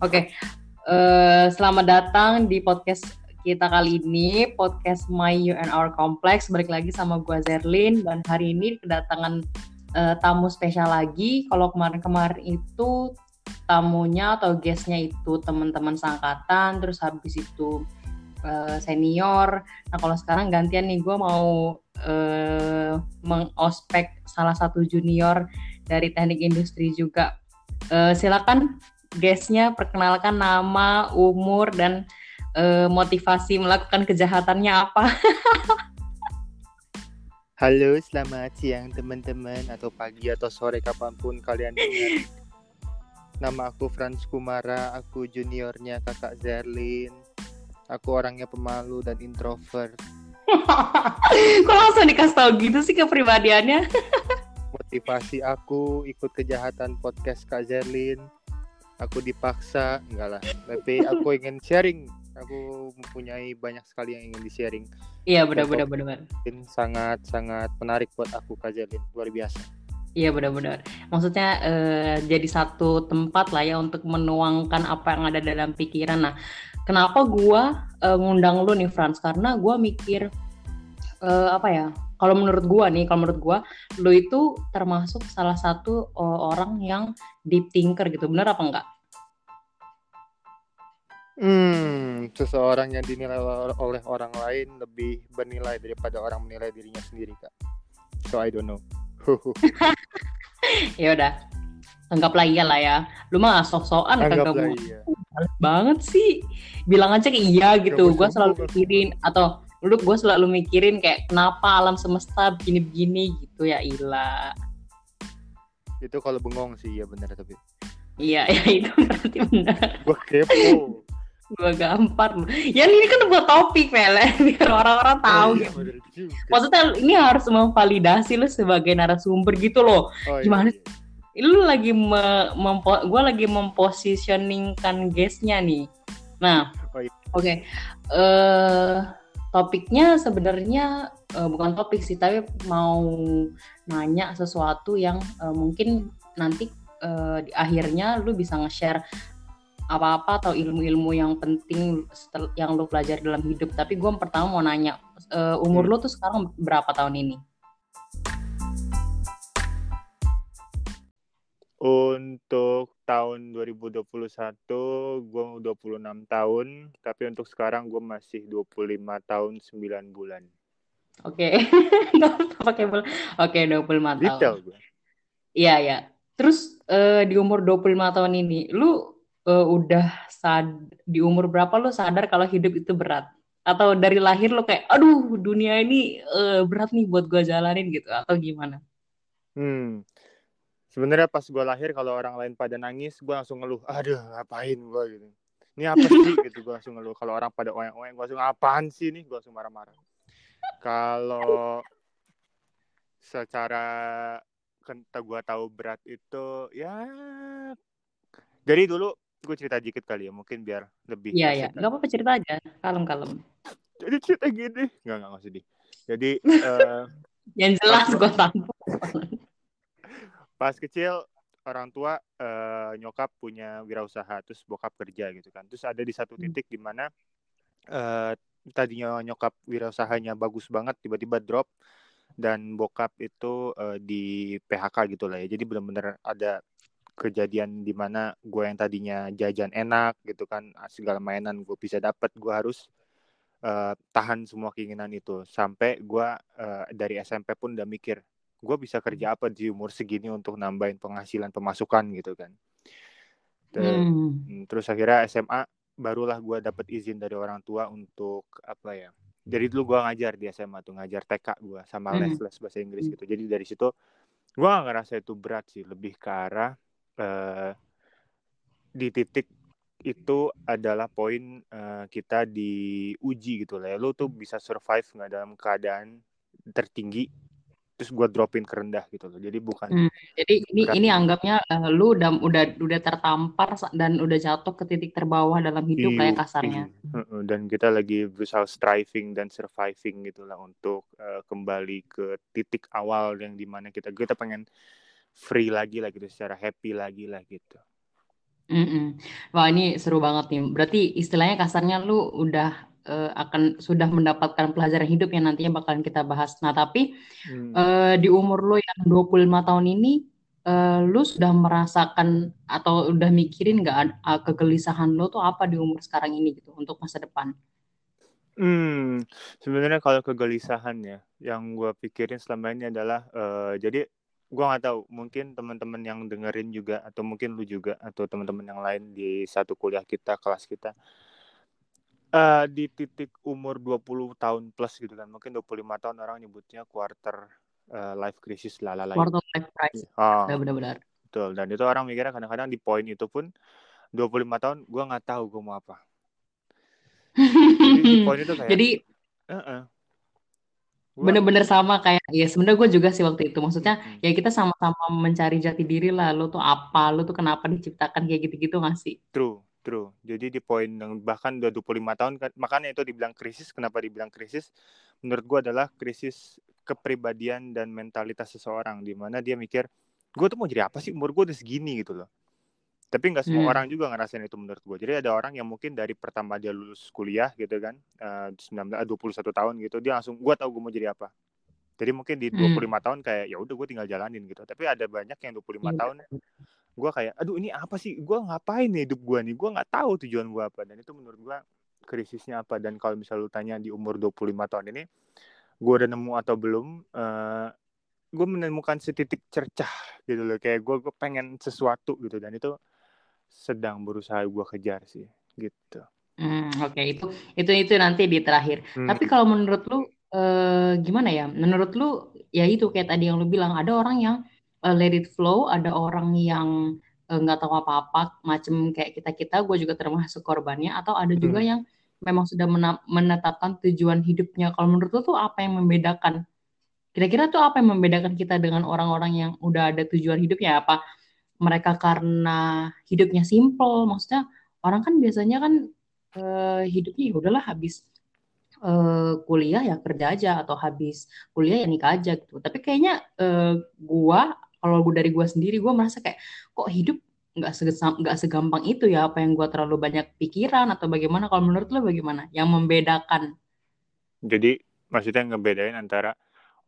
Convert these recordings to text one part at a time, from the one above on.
Oke, uh, selamat datang di podcast kita kali ini, podcast My You and Our Complex. Balik lagi sama gue Zerlin, dan hari ini kedatangan uh, tamu spesial lagi. Kalau kemarin-kemarin itu tamunya atau guestnya itu teman-teman sangkatan, terus habis itu uh, senior. Nah kalau sekarang gantian nih, gue mau uh, mengospek salah satu junior dari teknik industri juga. Uh, silakan guestnya perkenalkan nama, umur dan uh, motivasi melakukan kejahatannya apa. Halo, selamat siang teman-teman atau pagi atau sore kapan pun kalian dengar. Nama aku Franz Kumara, aku juniornya kakak Zerlin. Aku orangnya pemalu dan introvert. Kok langsung dikasih tahu gitu sih kepribadiannya? Motivasi aku ikut kejahatan podcast Kak Zerlin aku dipaksa enggak lah. Tapi aku ingin sharing. Aku mempunyai banyak sekali yang ingin di sharing iya benar-benar benar sangat sangat menarik buat aku Kak Jalin. Luar biasa. Iya benar-benar maksudnya eh, jadi satu tempat lah ya untuk menuangkan apa yang ada dalam pikiran. Nah kenapa gua eh, ngundang lu nih Franz karena gua mikir eh, apa ya kalau menurut gua nih, kalau menurut gua, lu itu termasuk salah satu uh, orang yang deep thinker gitu. Bener apa enggak? Hmm, seseorang yang dinilai oleh orang lain lebih bernilai daripada orang menilai dirinya sendiri, Kak. So I don't know. ya udah. Anggaplah iya lah ya. Lu mah sok-sokan kagak iya. banget sih. Bilang aja kayak iya gitu. Gua selalu pikirin atau lu gue selalu mikirin kayak kenapa alam semesta begini-begini gitu ya Ila itu kalau bengong sih ya benar tapi iya ya itu berarti benar gue kepo gue gampar ya ini kan buat topik Mele biar orang-orang tahu oh, iya, gitu. maksudnya ini harus memvalidasi lu sebagai narasumber gitu loh oh, iya, gimana iya. lu lagi me, mempo, gue lagi mempositioningkan guestnya nih nah oh, iya. oke okay. uh, eh, topiknya sebenarnya uh, bukan topik sih tapi mau nanya sesuatu yang uh, mungkin nanti uh, di akhirnya lu bisa nge-share apa-apa atau ilmu-ilmu yang penting yang lu pelajari dalam hidup tapi gue pertama mau nanya uh, umur hmm. lu tuh sekarang berapa tahun ini Untuk tahun 2021 gue 26 tahun, tapi untuk sekarang gue masih 25 tahun 9 bulan. Oke. Pakai bulan. Oke, 25 tahun. Detail gue. Iya, ya. Terus uh, di umur 25 tahun ini, lu uh, udah sad di umur berapa lu sadar kalau hidup itu berat? Atau dari lahir lu kayak, aduh dunia ini uh, berat nih buat gue jalanin gitu, atau gimana? Hmm, sebenarnya pas gue lahir kalau orang lain pada nangis gue langsung ngeluh aduh ngapain gue gitu. Ini apa sih? gitu gue langsung ngeluh. Kalau orang pada oeng oeng gue langsung apaan sih nih gue langsung marah marah kalau secara kenta gue tahu berat itu ya dari dulu gue cerita dikit kali ya mungkin biar lebih iya iya. nggak apa-apa cerita aja. Kalem kalem jadi cerita gini. Nggak nggak nggak sedih. Jadi uh, yang jelas gue tahu pas kecil orang tua uh, nyokap punya wirausaha terus bokap kerja gitu kan. Terus ada di satu hmm. titik di mana uh, tadinya nyokap wirausahanya bagus banget tiba-tiba drop dan bokap itu uh, di PHK gitu lah ya. Jadi benar-benar ada kejadian di mana gue yang tadinya jajan enak gitu kan segala mainan gue bisa dapat gue harus uh, tahan semua keinginan itu. Sampai gue uh, dari SMP pun udah mikir gue bisa kerja apa di umur segini untuk nambahin penghasilan pemasukan gitu kan Dan, hmm. hmm. terus akhirnya SMA barulah gue dapet izin dari orang tua untuk apa ya jadi dulu gue ngajar di SMA tuh ngajar TK gue sama les les bahasa Inggris gitu jadi dari situ gue gak ngerasa itu berat sih lebih ke arah uh, di titik itu adalah poin uh, kita diuji gitu lah ya. Lo tuh bisa survive nggak dalam keadaan tertinggi terus gue dropin ke rendah gitu loh jadi bukan hmm, jadi ini bukan, ini anggapnya uh, lu udah udah udah tertampar dan udah jatuh ke titik terbawah dalam hidup kayak iya, kasarnya iya. dan kita lagi berusaha striving dan surviving gitulah untuk uh, kembali ke titik awal yang di mana kita kita pengen free lagi lah gitu secara happy lagi lah gitu Mm -mm. Wah ini seru banget nih. Berarti istilahnya kasarnya lu udah uh, akan sudah mendapatkan pelajaran hidup yang nantinya bakalan kita bahas. Nah tapi hmm. uh, di umur lu yang 25 tahun ini, uh, lu sudah merasakan atau udah mikirin nggak uh, kegelisahan lu tuh apa di umur sekarang ini gitu untuk masa depan? Hmm, sebenarnya kalau kegelisahannya yang gue pikirin selama ini adalah uh, jadi gue nggak tahu mungkin teman-teman yang dengerin juga atau mungkin lu juga atau teman-teman yang lain di satu kuliah kita kelas kita uh, di titik umur 20 tahun plus gitu kan. Mungkin 25 tahun orang nyebutnya quarter uh, life crisis lah lah quarter life crisis. Oh, benar-benar. Betul. Dan itu orang mikirnya kadang-kadang di poin itu pun 25 tahun gue nggak tahu gue mau apa. Jadi di poin itu kayak jadi uh -uh bener-bener sama kayak ya sebenarnya gue juga sih waktu itu. Maksudnya hmm. ya kita sama-sama mencari jati diri lah. Lo tuh apa? Lo tuh kenapa diciptakan kayak gitu-gitu gak sih? True true. Jadi di poin yang bahkan udah 25 tahun kan makanya itu dibilang krisis kenapa dibilang krisis? Menurut gue adalah krisis kepribadian dan mentalitas seseorang di mana dia mikir gue tuh mau jadi apa sih? Umur gue udah segini gitu loh. Tapi nggak semua hmm. orang juga ngerasain itu menurut gue jadi ada orang yang mungkin dari pertama dia lulus kuliah gitu kan uh, 19 21 tahun gitu dia langsung gue tahu gue mau jadi apa jadi mungkin di 25 hmm. tahun kayak ya udah gue tinggal jalanin gitu tapi ada banyak yang 25 hmm. tahun gue kayak aduh ini apa sih gue ngapain nih hidup gue nih gue nggak tahu tujuan gue apa dan itu menurut gue krisisnya apa dan kalau misalnya lu tanya di umur 25 tahun ini gue udah nemu atau belum uh, gue menemukan setitik cercah gitu loh kayak gue, gue pengen sesuatu gitu dan itu sedang berusaha gue kejar sih gitu. Hmm, Oke okay. itu itu itu nanti di terakhir. Hmm. Tapi kalau menurut lu eh, gimana ya? Menurut lu ya itu kayak tadi yang lu bilang ada orang yang uh, let it flow, ada orang yang eh, nggak uh, tahu apa-apa, macem kayak kita kita. Gue juga termasuk korbannya. Atau ada hmm. juga yang memang sudah menetapkan tujuan hidupnya. Kalau menurut lu tuh apa yang membedakan? Kira-kira tuh apa yang membedakan kita dengan orang-orang yang udah ada tujuan hidupnya? Apa mereka karena hidupnya simple maksudnya orang kan biasanya kan uh, hidupnya ya udahlah habis uh, kuliah ya kerja aja atau habis kuliah ya nikah aja gitu. Tapi kayaknya uh, gua kalau gua dari gua sendiri gua merasa kayak kok hidup nggak nggak segampang itu ya apa yang gua terlalu banyak pikiran atau bagaimana? Kalau menurut lo bagaimana? Yang membedakan? Jadi maksudnya ngebedain antara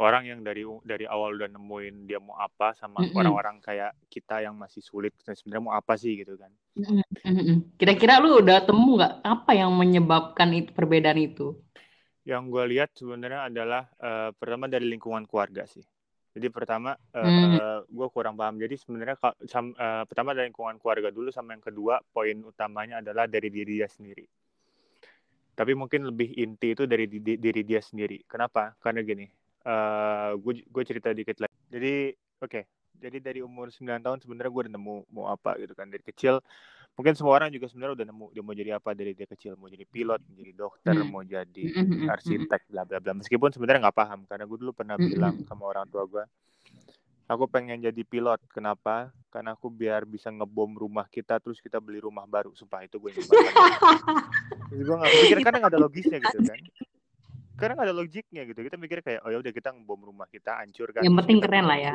orang yang dari dari awal udah nemuin dia mau apa sama mm-hmm. orang-orang kayak kita yang masih sulit sebenarnya mau apa sih? Gitu kan. Mm-hmm. kira-kira lu udah temu nggak apa yang menyebabkan itu perbedaan itu yang gue lihat sebenarnya adalah uh, pertama dari lingkungan keluarga sih. Jadi pertama uh, mm. uh, gue kurang paham. Jadi sebenarnya uh, pertama dari lingkungan keluarga dulu sama yang kedua poin utamanya adalah dari diri dia sendiri. Tapi mungkin lebih inti itu dari diri, diri dia sendiri. Kenapa? Karena gini gue uh, gue cerita dikit lagi. Jadi oke okay. Jadi dari umur 9 tahun sebenarnya gue udah nemu mau apa gitu kan. Dari kecil mungkin semua orang juga sebenarnya udah nemu dia mau jadi apa dari dia kecil. Mau jadi pilot mau jadi dokter hmm. mau jadi hmm, hmm, arsitek bla bla bla. Meskipun sebenarnya nggak paham karena gue dulu pernah bilang sama orang tua gue aku pengen jadi pilot. Kenapa? Karena aku biar bisa ngebom rumah kita terus kita beli rumah baru. Sumpah itu gue ingat gue nggak pikir karena nggak ada logisnya gitu kan karena ada logiknya gitu. Kita mikir kayak oh ya udah kita ngebom rumah kita hancur kan yang penting keren lah ya.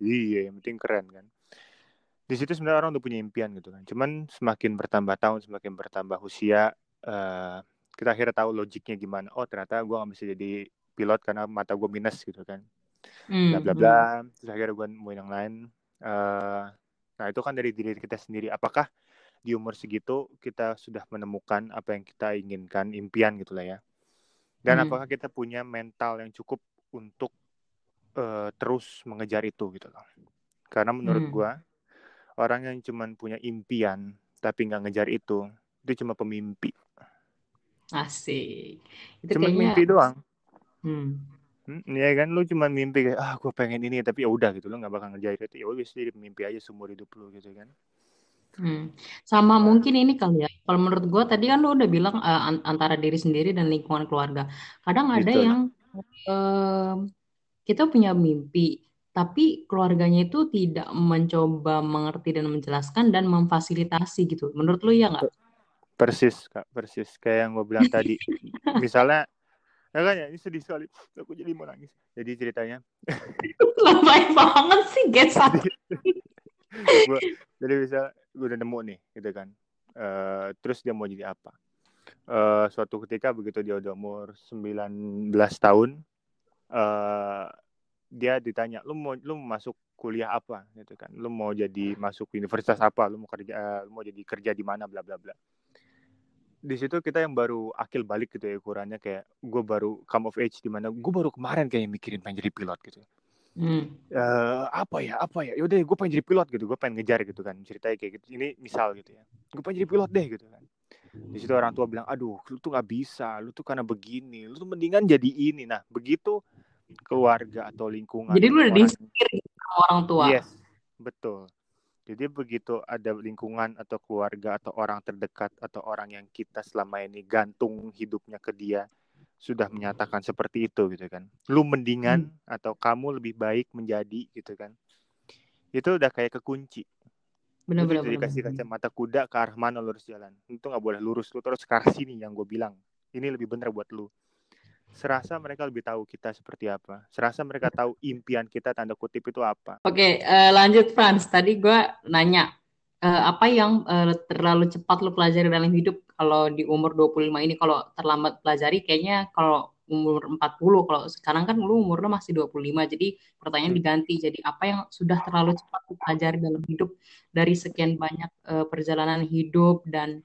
iya yang penting keren kan. Di situ sebenarnya orang udah punya impian gitu kan. Cuman semakin bertambah tahun semakin bertambah usia uh, kita akhirnya tahu logiknya gimana. Oh ternyata gue gak bisa jadi pilot karena mata gue minus gitu kan. Hmm, bla bla bla. Hmm. terus akhirnya gue mau yang lain. Uh, nah itu kan dari diri kita sendiri. Apakah di umur segitu kita sudah menemukan apa yang kita inginkan impian gitu lah ya dan hmm. apakah kita punya mental yang cukup untuk uh, terus mengejar itu gitu loh. Karena menurut hmm. gue orang yang cuma punya impian tapi nggak ngejar itu itu cuma pemimpi. Asik. Itu cuma kayaknya... mimpi doang. Hmm. Hmm, ya kan? Lu cuma mimpi kayak ah gue pengen ini tapi ya udah gitu lo nggak bakal ngejar itu. Ya udah jadi mimpi aja seumur hidup lu gitu kan Hmm. Sama mungkin ini kali ya. Kalau menurut gue tadi kan lo udah bilang uh, antara diri sendiri dan lingkungan keluarga. Kadang ada gitu. yang uh, kita punya mimpi, tapi keluarganya itu tidak mencoba mengerti dan menjelaskan dan memfasilitasi gitu. Menurut lo ya nggak? Persis kak, persis kayak yang gue bilang tadi. Misalnya, ya kan ya ini sedih sekali. Aku jadi mau nangis. Jadi ceritanya. Lebay banget sih, get jadi, bisa udah nemu nih gitu kan. Uh, terus dia mau jadi apa? Uh, suatu ketika begitu dia udah umur 19 tahun uh, dia ditanya lu mau lu masuk kuliah apa? Gitu kan. Lu mau jadi masuk universitas apa? Lu mau kerja lu mau jadi kerja di mana? Bla bla bla. Di situ kita yang baru akil balik gitu ya ukurannya kayak gue baru come of age di mana gue baru kemarin kayak mikirin pengen jadi pilot gitu hmm. uh, apa ya apa ya yaudah gue pengen jadi pilot gitu gue pengen ngejar gitu kan ceritanya kayak gitu ini misal gitu ya. Gue pengen jadi pilot deh gitu kan. Di situ orang tua bilang aduh lu tuh nggak bisa lu tuh karena begini lu tuh mendingan jadi ini. Nah begitu keluarga atau lingkungan jadi lu udah diinspir sama orang tua? Yes betul. Jadi begitu ada lingkungan atau keluarga atau orang terdekat atau orang yang kita selama ini gantung hidupnya ke dia sudah menyatakan seperti itu gitu kan. Lu mendingan hmm. atau kamu lebih baik menjadi gitu kan. Itu udah kayak kekunci. Benar-benar. Jadi dikasih kacamata kuda ke arah mana lurus jalan. Itu nggak boleh lurus lu terus ke arah sini yang gue bilang. Ini lebih benar buat lu serasa mereka lebih tahu kita seperti apa. Serasa mereka tahu impian kita tanda kutip itu apa. Oke, okay, uh, eh, lanjut Frans. Tadi gue nanya uh, apa yang uh, terlalu cepat lo pelajari dalam hidup kalau di umur 25 ini kalau terlambat pelajari kayaknya kalau umur 40 kalau sekarang kan lu umur lo masih 25 jadi pertanyaan hmm. diganti jadi apa yang sudah terlalu cepat pelajari dalam hidup dari sekian banyak uh, perjalanan hidup dan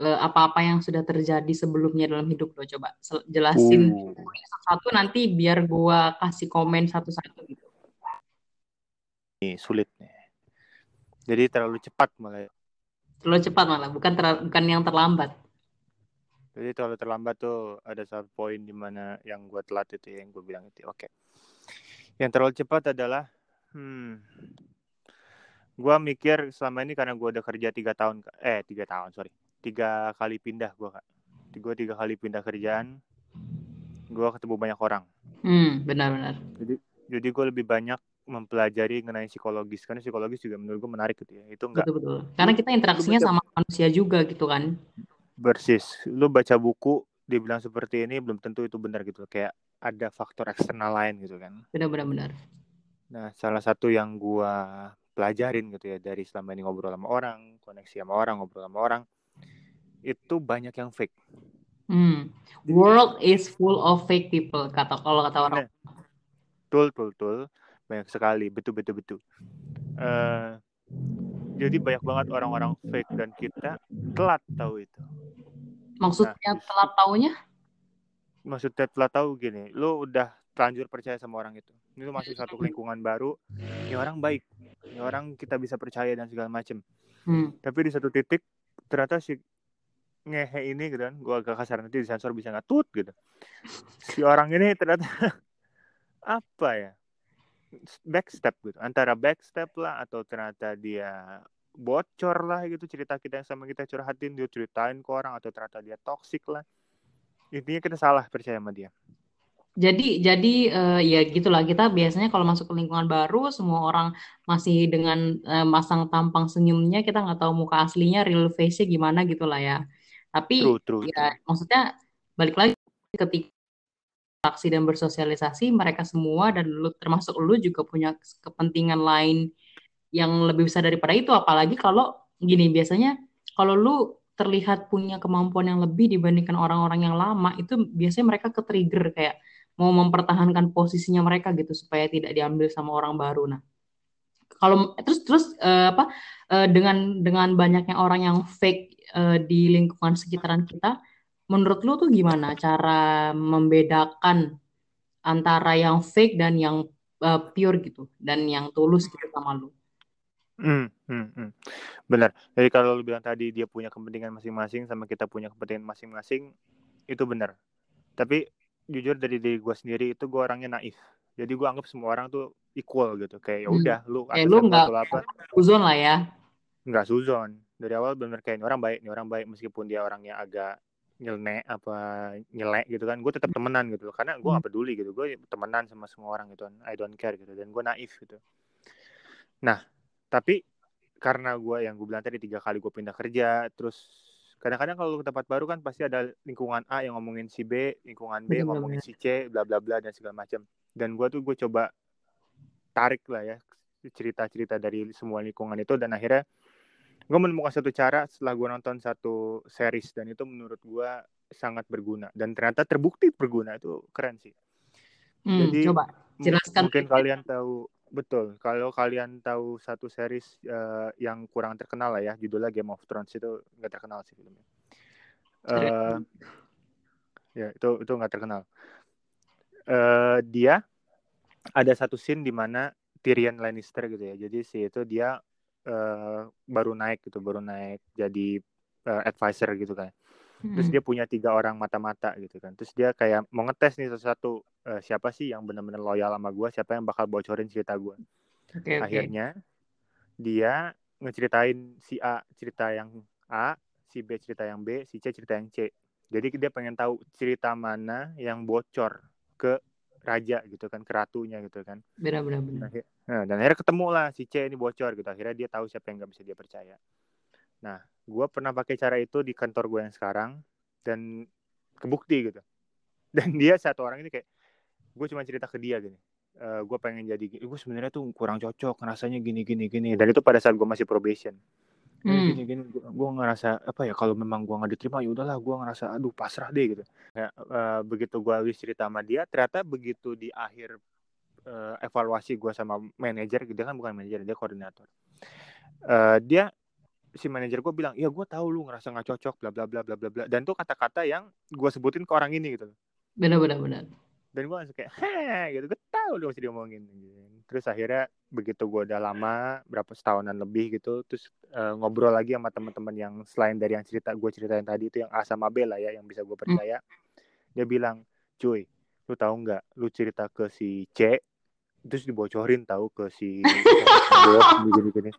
Eh, apa-apa yang sudah terjadi sebelumnya dalam hidup lo coba jelasin uh. satu-satu nanti biar gua kasih komen satu-satu gitu. Ini sulit nih. Jadi terlalu cepat malah. Terlalu cepat malah, bukan ter bukan yang terlambat. Jadi terlalu terlambat tuh ada satu poin di mana yang gue telat itu ya, yang gue bilang itu. Oke. Okay. Yang terlalu cepat adalah, hmm, gue mikir selama ini karena gue udah kerja tiga tahun, eh tiga tahun sorry, tiga kali pindah gue kak gue tiga kali pindah kerjaan gue ketemu banyak orang hmm benar-benar jadi jadi gue lebih banyak mempelajari mengenai psikologis karena psikologis juga menurut gue menarik gitu ya itu enggak betul, betul. karena kita interaksinya baca, sama manusia juga gitu kan bersis lu baca buku dibilang seperti ini belum tentu itu benar gitu kayak ada faktor eksternal lain gitu kan benar-benar benar nah salah satu yang gue pelajarin gitu ya dari selama ini ngobrol sama orang koneksi sama orang ngobrol sama orang itu banyak yang fake. Hmm. World is full of fake people kata kalau kata orang. Betul, betul, betul. Banyak sekali, betul, betul, betul. Uh, jadi banyak banget orang-orang fake dan kita telat tahu itu. Maksudnya nah, telat taunya? Maksudnya telat tahu gini, lo udah terlanjur percaya sama orang itu. Ini masuk satu lingkungan baru, ini orang baik, ini orang kita bisa percaya dan segala macem. Hmm. Tapi di satu titik ternyata si ngehe ini gitu kan gue agak kasar nanti disensor bisa ngatut gitu si orang ini ternyata apa ya backstep gitu. Antara backstep lah atau ternyata dia bocor lah gitu cerita kita yang sama kita curhatin dia ceritain ke orang atau ternyata dia toxic lah. Intinya kita salah percaya sama dia. Jadi jadi uh, ya gitulah. Kita biasanya kalau masuk ke lingkungan baru semua orang masih dengan uh, masang tampang senyumnya kita nggak tahu muka aslinya real face-nya gimana gitulah ya. Tapi true, true, ya true. maksudnya balik lagi ketika aksi dan bersosialisasi mereka semua dan lu termasuk lu juga punya kepentingan lain yang lebih besar daripada itu. Apalagi kalau gini biasanya kalau lu terlihat punya kemampuan yang lebih dibandingkan orang-orang yang lama itu biasanya mereka ke trigger kayak mau mempertahankan posisinya mereka gitu supaya tidak diambil sama orang baru. Nah kalau terus terus uh, apa uh, dengan dengan banyaknya orang yang fake uh, di lingkungan sekitaran kita, menurut lu tuh gimana cara membedakan antara yang fake dan yang uh, pure gitu dan yang tulus gitu sama lu? Hmm, hmm, hmm. Benar. Jadi kalau lu bilang tadi dia punya kepentingan masing-masing sama kita punya kepentingan masing-masing, itu benar. Tapi jujur dari diri gue sendiri itu gue orangnya naif. Jadi gue anggap semua orang tuh equal gitu. Kayak ya hmm. udah hmm. lu eh, lu nggak suzon lah ya. Nggak suzon dari awal benar kayak ini orang baik ini orang baik meskipun dia orangnya agak nyelnek apa nyelek gitu kan gue tetap temenan gitu loh. Karena gue gak hmm. peduli gitu gue temenan sama semua orang gitu kan. I don't care gitu dan gue naif gitu. Nah tapi karena gue yang gue bilang tadi tiga kali gue pindah kerja terus kadang-kadang kalau ke tempat baru kan pasti ada lingkungan A yang ngomongin si B lingkungan B yang ngomongin si C bla bla bla dan segala macam dan gue tuh gue coba tarik lah ya cerita-cerita dari semua lingkungan itu dan akhirnya gue menemukan satu cara setelah gue nonton satu series dan itu menurut gue sangat berguna dan ternyata terbukti berguna itu keren sih. Hmm, Jadi coba jelaskan. Mungkin kalian tahu betul kalau kalian tahu satu series uh, yang kurang terkenal lah ya judulnya Game of Thrones itu nggak terkenal sih filmnya. Uh, ya itu itu nggak terkenal. Uh, dia ada satu scene di mana Tyrion Lannister gitu ya. Jadi si itu dia uh, baru naik gitu baru naik jadi uh, advisor gitu kan terus hmm. dia punya tiga orang mata-mata gitu kan terus dia kayak mau ngetes nih satu-satu uh, siapa sih yang benar-benar loyal sama gue siapa yang bakal bocorin cerita gue okay, akhirnya okay. dia ngeceritain si A cerita yang A si B cerita yang B si C cerita yang C jadi dia pengen tahu cerita mana yang bocor ke raja gitu kan ke ratunya gitu kan. Benar benar benar. Nah, dan akhirnya ketemu lah si C ini bocor gitu. Akhirnya dia tahu siapa yang nggak bisa dia percaya. Nah gue pernah pakai cara itu di kantor gue yang sekarang dan kebukti gitu. Dan dia satu orang ini kayak gue cuma cerita ke dia gini. Uh, gue pengen jadi gue sebenarnya tuh kurang cocok rasanya gini gini gini. Dan itu pada saat gue masih probation hmm. gini gini gue ngerasa apa ya kalau memang gue nggak diterima ya udahlah gue ngerasa aduh pasrah deh gitu. Ya, uh, begitu gue habis cerita sama dia ternyata begitu di akhir uh, evaluasi gue sama manajer dia kan bukan manajer dia koordinator. Uh, dia si manajer gue bilang ya gue tahu lu ngerasa nggak cocok bla bla bla bla bla bla. Dan tuh kata-kata yang gue sebutin ke orang ini gitu benar benar benar. Dan gue langsung kayak heh gitu. Gue tahu lu masih diomongin gitu. terus akhirnya begitu gue udah lama berapa setahunan lebih gitu terus uh, ngobrol lagi sama teman-teman yang selain dari yang cerita gue ceritain tadi itu yang A sama B lah ya yang bisa gue hmm. percaya. Hmm. dia bilang cuy lu tahu nggak lu cerita ke si C terus dibocorin tahu ke si gini gini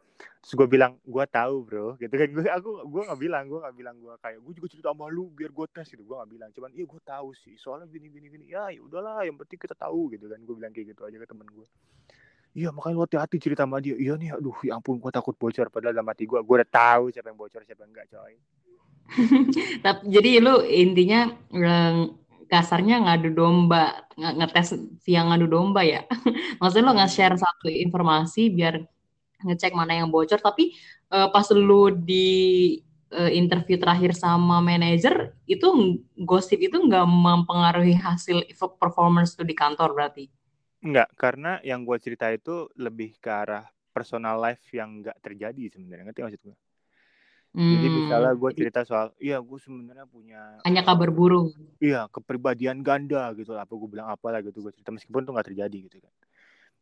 terus gue bilang gue tahu bro gitu kan. Gue aku gue nggak bilang gue nggak bilang gue kayak gue juga cerita sama lu biar gue tes gitu. Gue nggak bilang cuman iya gue tahu sih soalnya gini gini gini ya ya udahlah yang penting kita tahu gitu kan. Gue bilang kayak gitu aja ke temen gue iya makanya lu hati-hati cerita sama dia. Iya nih aduh ya ampun gue takut bocor padahal dalam hati gue gue udah tahu siapa yang bocor siapa yang enggak coy. Tapi jadi lu intinya kasarnya ngadu domba ng ngetes siang ngadu domba ya? Maksudnya lo nge-share satu informasi biar ngecek mana yang bocor. Tapi uh, pas lu di uh, interview terakhir sama manajer itu gosip itu nggak mempengaruhi hasil performance tuh di kantor berarti Enggak, karena yang gue cerita itu lebih ke arah personal life yang nggak terjadi sebenarnya ngerti maksud gue Hmm. Jadi misalnya gue cerita soal, iya gue sebenarnya punya hanya kabar burung. Iya kepribadian ganda gitu lah. Apa gue bilang apa lah gitu gue cerita meskipun tuh nggak terjadi gitu kan.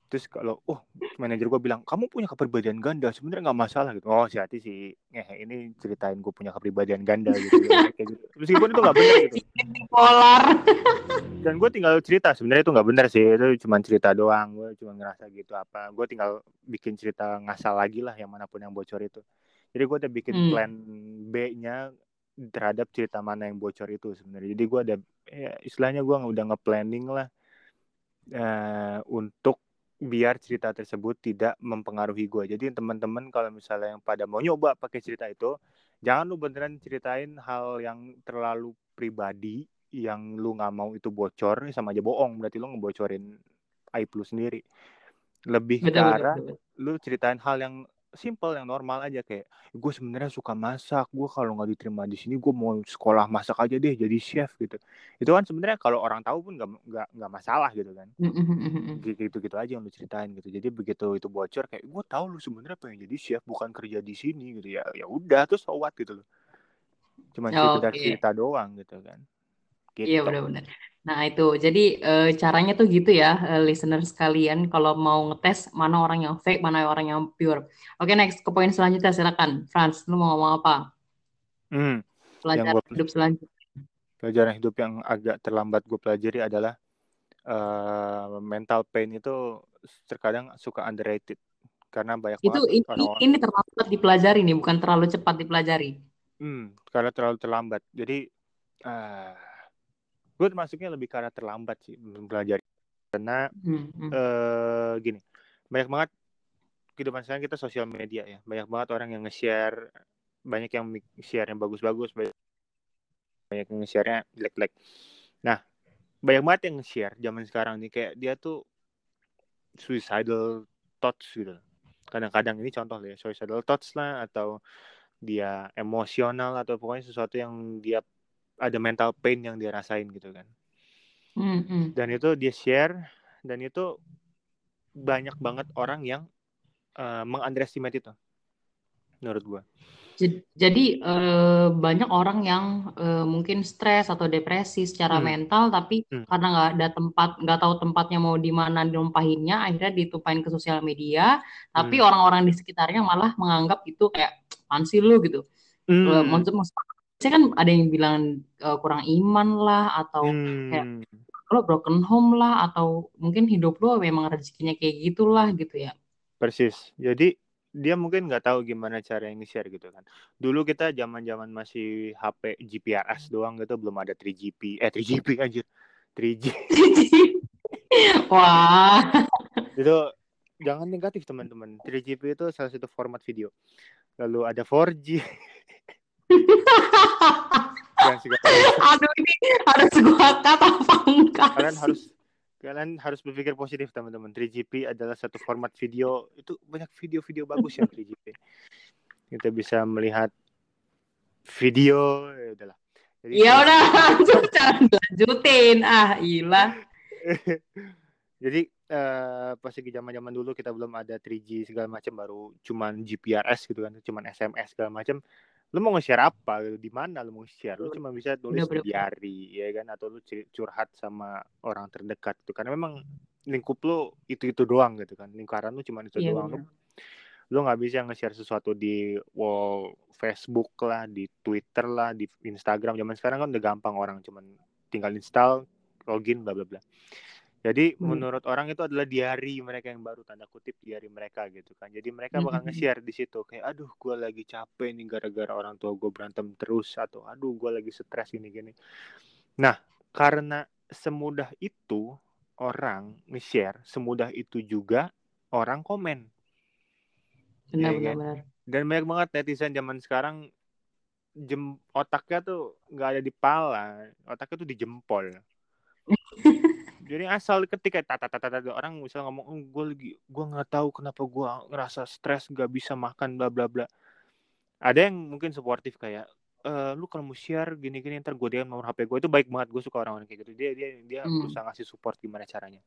Terus kalau, oh manajer gue bilang kamu punya kepribadian ganda sebenarnya nggak masalah gitu. Oh si hati sih, eh ini ceritain gue punya kepribadian ganda gitu. ya, kayak gitu. Meskipun itu nggak benar gitu. Polar. Dan gue tinggal cerita sebenarnya itu nggak benar sih. Itu cuma cerita doang. Gue cuma ngerasa gitu apa. Gue tinggal bikin cerita ngasal lagi lah yang mana pun yang bocor itu jadi gue udah bikin hmm. plan B-nya terhadap cerita mana yang bocor itu sebenarnya jadi gue ada ya, istilahnya gue udah nge-planning lah uh, untuk biar cerita tersebut tidak mempengaruhi gue jadi teman-teman kalau misalnya yang pada mau nyoba pakai cerita itu jangan lu beneran ceritain hal yang terlalu pribadi yang lu nggak mau itu bocor sama aja bohong. Berarti lu ngebocorin aib lu sendiri. Lebih betul, ke arah betul, betul. lu ceritain hal yang simple yang normal aja kayak gue sebenarnya suka masak gue kalau nggak diterima di sini gue mau sekolah masak aja deh jadi chef gitu. Itu kan sebenarnya kalau orang tahu pun nggak nggak nggak masalah gitu kan. Gitu gitu aja yang lu ceritain gitu. Jadi begitu itu bocor kayak gue tahu lu sebenarnya pengen jadi chef bukan kerja di sini gitu. Ya ya udah tuh sowat gitu loh. Cuma oh, cerita okay. cerita doang gitu kan. Iya, gitu. iya benar-benar Nah, itu. Jadi e, caranya tuh gitu ya, e, listener sekalian kalau mau ngetes mana orang yang fake, mana orang yang pure. Oke, next ke poin selanjutnya silakan. Franz, lu mau ngomong apa? Hmm. Pelajaran gua, hidup selanjutnya. Pelajaran hidup yang agak terlambat gue pelajari adalah uh, mental pain itu terkadang suka underrated karena banyak itu banget ini, ini terlambat dipelajari nih, bukan terlalu cepat dipelajari. Hmm, karena terlalu terlambat. Jadi uh, gue termasuknya lebih karena terlambat sih belajar. Karena hmm, hmm. Uh, gini banyak banget kehidupan sekarang kita sosial media ya. Banyak banget orang yang nge-share banyak yang share yang bagus-bagus banyak yang nge-share-nya jelek-jelek. Nah banyak banget yang nge-share zaman sekarang nih. Kayak dia tuh suicidal thoughts gitu. Kadang-kadang ini contoh ya suicidal thoughts lah atau dia emosional atau pokoknya sesuatu yang dia ada mental pain yang dia rasain gitu kan mm-hmm. dan itu dia share dan itu banyak banget orang yang uh, mengunderestimate itu menurut gue jadi uh, banyak orang yang uh, mungkin stres atau depresi secara hmm. mental, tapi hmm. karena nggak ada tempat, nggak tahu tempatnya mau di mana dinumpahinnya, akhirnya ditumpahin ke sosial media. Tapi hmm. orang-orang di sekitarnya malah menganggap itu kayak pansi lu gitu. Hmm. Maksud, maksud saya kan ada yang bilang uh, kurang iman lah atau hmm. kayak lo broken home lah atau mungkin hidup lo memang rezekinya kayak gitulah gitu ya. Persis. Jadi dia mungkin nggak tahu gimana cara yang share gitu kan. Dulu kita zaman-zaman masih HP GPRS doang gitu, belum ada 3GP. Eh 3GP anjir. 3G. Wah. itu jangan negatif teman-teman. 3GP itu salah satu format video. Lalu ada 4G. Aduh ini harus gua kata apa enggak? Kalian harus kalian harus berpikir positif teman-teman. 3GP adalah satu format video. Itu banyak video-video bagus ya 3GP kita bisa melihat video ya udahlah. Jadi ya udah langsung lanjutin ah ilah jadi uh, pas lagi zaman zaman dulu kita belum ada 3G segala macam baru cuman GPRS gitu kan cuman SMS segala macam lu mau nge-share apa? Gitu di mana lu mau share lu cuma bisa tulis di diary ya kan? Atau lu curhat sama orang terdekat itu karena memang lingkup lu itu itu doang gitu kan. Lingkaran lu cuma itu ya, doang. lu lu nggak bisa nge-share sesuatu di wall Facebook lah di Twitter lah di Instagram. Zaman sekarang kan udah gampang orang cuman tinggal install login bla bla bla jadi hmm. menurut orang itu adalah diary mereka yang baru tanda kutip diary mereka gitu kan. Jadi mereka bakal nge-share di situ kayak aduh gue lagi capek nih gara-gara orang tua gue berantem terus atau aduh gue lagi stres gini-gini. Nah, karena semudah itu orang nge-share, semudah itu juga orang komen. Benar, ya, kan? Dan banyak banget netizen zaman sekarang jem otaknya tuh nggak ada di pala, otaknya tuh di jempol. jadi asal ketika tata tata tata orang misal ngomong oh, gue lagi gue nggak tahu kenapa gue ngerasa stres nggak bisa makan bla bla bla. Ada yang mungkin suportif kayak e, lu kalau mau share gini gini ntar gue dia nomor hp gue itu baik banget gue suka orang-orang kayak gitu. Dia dia dia hmm. berusaha ngasih support gimana caranya.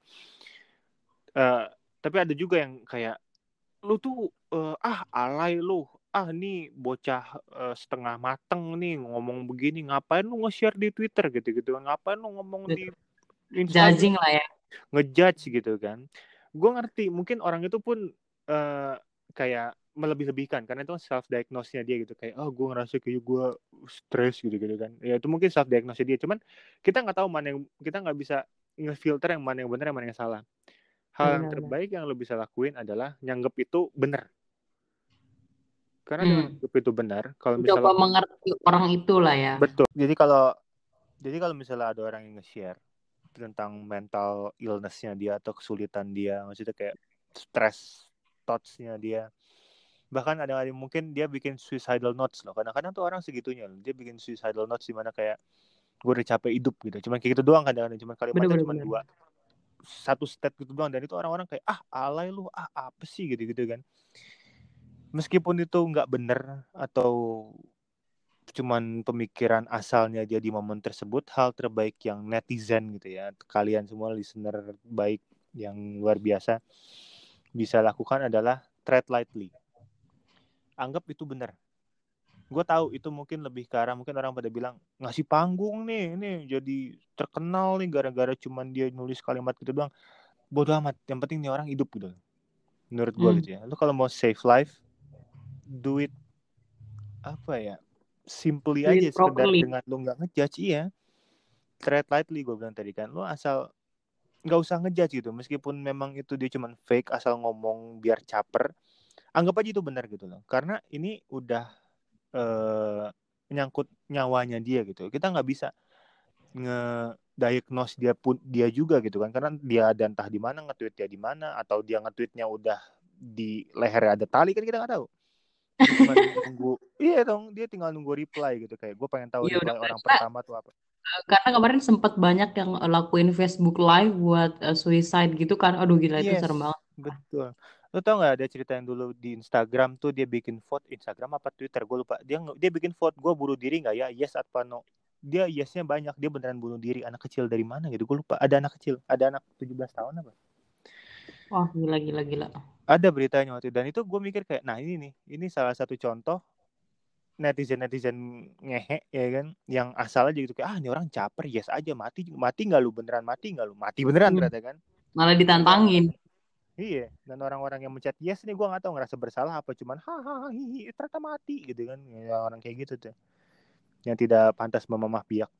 Uh, tapi ada juga yang kayak lu tuh uh, ah alay lu. Ah nih bocah uh, setengah mateng nih ngomong begini. Ngapain lu nge-share di Twitter? Gitu gitu ngapain lu ngomong di judging lah ya. Ngejudge gitu kan. Gue ngerti mungkin orang itu pun uh, kayak melebih-lebihkan karena itu self diagnosnya dia gitu. Kayak oh gue ngerasa kayak gue stres gitu gitu kan. Ya itu mungkin self diagnosnya dia. Cuman kita nggak tahu mana yang kita nggak bisa ngefilter yang mana yang benar yang mana yang salah. Hal benar, yang terbaik benar. yang lo bisa lakuin adalah nyanggep itu benar. Karena hmm. dengan itu benar kalau misalnya coba mengerti orang itu lah ya. Betul. Jadi kalau jadi kalau misalnya ada orang yang nge-share tentang mental illnessnya dia atau kesulitan dia. Maksudnya kayak stress thoughts-nya dia. Bahkan ada yang mungkin dia bikin suicidal notes loh. Kadang-kadang tuh orang segitunya loh. Dia bikin suicidal notes di mana kayak gue udah capek hidup gitu. Cuman kayak gitu doang kadang-kadang. Cuman kalimatnya cuma dua satu step gitu doang. Dan itu orang-orang kayak ah alay lu. Ah apa sih? Gitu gitu kan. Meskipun itu nggak bener atau cuman pemikiran asalnya dia di momen tersebut hal terbaik yang netizen gitu ya kalian semua listener baik yang luar biasa bisa lakukan adalah tread lightly. Anggap itu benar. Gue tahu itu mungkin lebih ke arah mungkin orang pada bilang ngasih panggung nih ini jadi terkenal nih gara-gara cuman dia nulis kalimat gitu doang. Bodoh amat yang penting nih orang hidup gitu. Menurut gue hmm. gitu ya. Lu kalau mau save life do it apa ya simply aja sekedar dengan lu nggak ngejudge iya. Tread lightly gue bilang tadi kan. Lu asal nggak usah ngejudge gitu. Meskipun memang itu dia cuman fake asal ngomong biar caper anggap aja itu benar gitu loh. Karena ini udah uh, menyangkut nyawanya dia gitu. Kita nggak bisa nge-diagnose dia pun dia juga gitu kan. Karena dia ada entah di mana nge-tweet dia di mana atau dia nge-tweetnya udah di leher ada tali kan kita nggak tahu cuma nunggu iya dong dia tinggal nunggu reply gitu kayak gue pengen tahu iya, reply orang pertama tuh apa eh, karena kemarin sempat banyak yang lakuin Facebook Live buat uh, suicide gitu kan aduh gila yes, itu serem banget betul Lo tau gak ada cerita yang dulu di Instagram tuh dia bikin vote Instagram apa Twitter gue lupa. Dia dia bikin vote gue bunuh diri nggak ya? Yes atau no? Dia yesnya banyak. Dia beneran bunuh diri. Anak kecil dari mana gitu? Gue lupa. Ada anak kecil. Ada anak 17 tahun apa? Wah gila gila gila. Ada beritanya waktu itu. Dan itu gue mikir kayak, nah ini nih, ini salah satu contoh netizen-netizen ngehe ya kan yang asal aja gitu. Kayak ah ini orang caper yes aja mati mati nggak lu beneran mati nggak lu mati beneran hmm. ternyata kan. Malah ditantangin. Iya dan orang-orang yang mencet yes nih gue nggak tahu ngerasa bersalah apa cuman hahaha ternyata mati gitu kan. Ya, orang kayak gitu tuh yang tidak pantas memamah biak.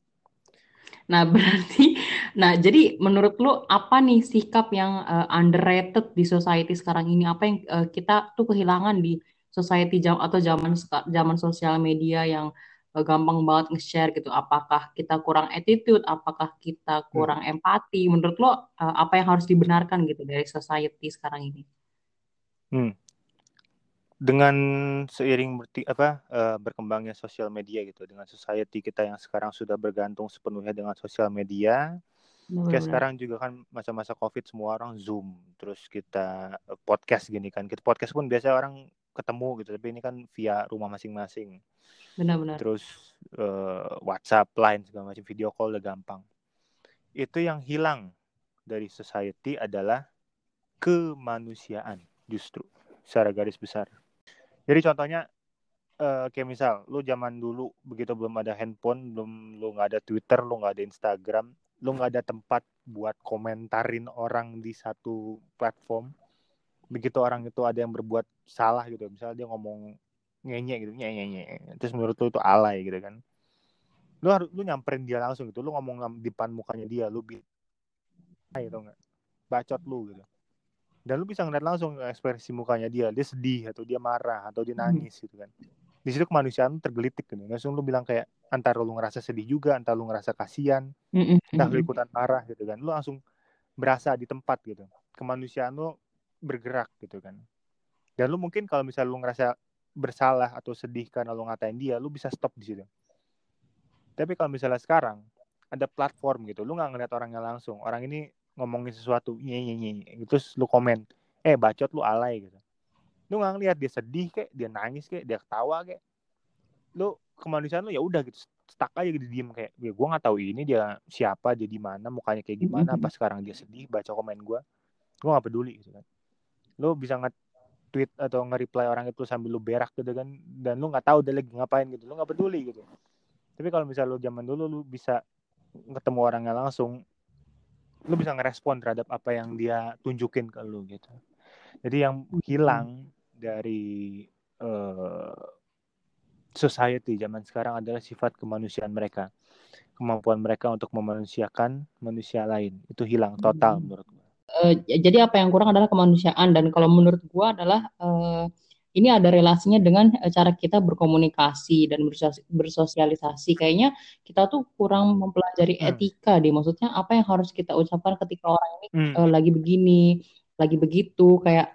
Nah, berarti nah jadi menurut lu apa nih sikap yang uh, underrated di society sekarang ini? Apa yang uh, kita tuh kehilangan di society jam atau zaman zaman sosial media yang uh, gampang banget nge-share gitu. Apakah kita kurang attitude, apakah kita kurang hmm. empati? Menurut lo uh, apa yang harus dibenarkan gitu dari society sekarang ini? Hmm. Dengan seiring berti, apa uh, berkembangnya sosial media gitu, dengan society kita yang sekarang sudah bergantung sepenuhnya dengan sosial media, Benar. Kayak sekarang juga kan masa-masa COVID semua orang Zoom, terus kita podcast gini kan. Kita podcast pun biasa orang ketemu gitu tapi ini kan via rumah masing-masing benar-benar terus uh, WhatsApp line segala macam video call udah gampang itu yang hilang dari society adalah kemanusiaan justru secara garis besar jadi contohnya uh, kayak misal lu zaman dulu begitu belum ada handphone belum lu nggak ada Twitter lu nggak ada Instagram lu nggak ada tempat buat komentarin orang di satu platform. Begitu orang itu ada yang berbuat salah gitu misalnya dia ngomong nyenye gitu nyenye nyenye terus menurut lu itu alay gitu kan. Lu harus lu nyamperin dia langsung gitu. Lu ngomong di depan mukanya dia lu bi gitu nggak? Bacot lu gitu. Dan lu bisa ngeliat langsung ekspresi mukanya dia. Dia sedih atau dia marah atau dia hmm. nangis gitu kan di situ kemanusiaan tergelitik gitu. Langsung lu bilang kayak antara lu ngerasa sedih juga antara lu ngerasa kasihan entah lu ikutan marah gitu kan. Lu langsung berasa di tempat gitu. Kemanusiaan lu bergerak gitu kan. Dan lu mungkin kalau misalnya lu ngerasa bersalah atau sedih karena lu ngatain dia lu bisa stop di situ. Tapi kalau misalnya sekarang ada platform gitu. Lu nggak ngeliat orangnya langsung. Orang ini ngomongin sesuatu nye nye nye. Terus lu komen eh bacot lu alay gitu lu nggak ngeliat dia sedih kayak dia nangis kayak dia ketawa kayak lu kemanusiaan lu ya udah gitu stuck aja gitu diem kayak ya gue nggak tahu ini dia siapa dia di mana mukanya kayak gimana apa sekarang dia sedih baca komen gue gue nggak peduli gitu kan. Lu bisa nge-tweet atau nge-reply orang itu sambil lu berak gitu kan dan lu nggak tahu dia lagi ngapain gitu lu nggak peduli gitu. Tapi kalau misalnya lu zaman dulu lu bisa ketemu orangnya langsung lu bisa ngerespon terhadap apa yang dia tunjukin ke lu gitu. Jadi yang hilang dari uh, society zaman sekarang adalah sifat kemanusiaan mereka kemampuan mereka untuk memanusiakan manusia lain itu hilang total menurut gue uh, jadi apa yang kurang adalah kemanusiaan dan kalau menurut gua adalah uh, ini ada relasinya dengan uh, cara kita berkomunikasi dan bersosialisasi. Kayaknya kita tuh kurang mempelajari hmm. etika deh. Maksudnya apa yang harus kita ucapkan ketika orang ini hmm. uh, lagi begini, lagi begitu, kayak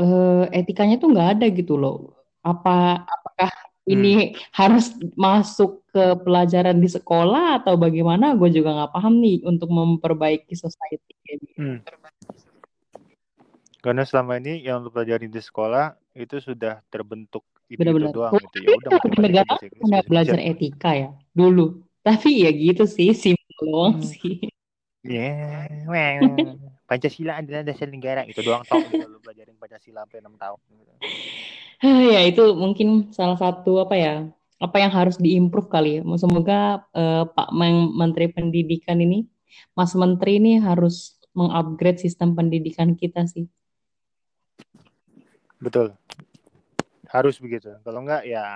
uh, etikanya tuh nggak ada gitu loh. Apa apakah ini hmm. harus masuk ke pelajaran di sekolah atau bagaimana gue juga nggak paham nih untuk memperbaiki society. Hmm. Karena selama ini yang lu pelajarin di sekolah itu sudah terbentuk itu, Benar -benar. itu doang gitu ya udah negara nggak belajar etika ya dulu tapi ya gitu sih simpel doang hmm. sih Ya, yeah. Pancasila adalah dasar negara itu doang tau gitu lu pelajarin Pancasila sampai enam tahun. Gitu. ya itu mungkin salah satu apa ya apa yang harus diimprove kali ya. Semoga uh, Pak Menteri Pendidikan ini, Mas Menteri ini harus mengupgrade sistem pendidikan kita sih. Betul, harus begitu. Kalau enggak ya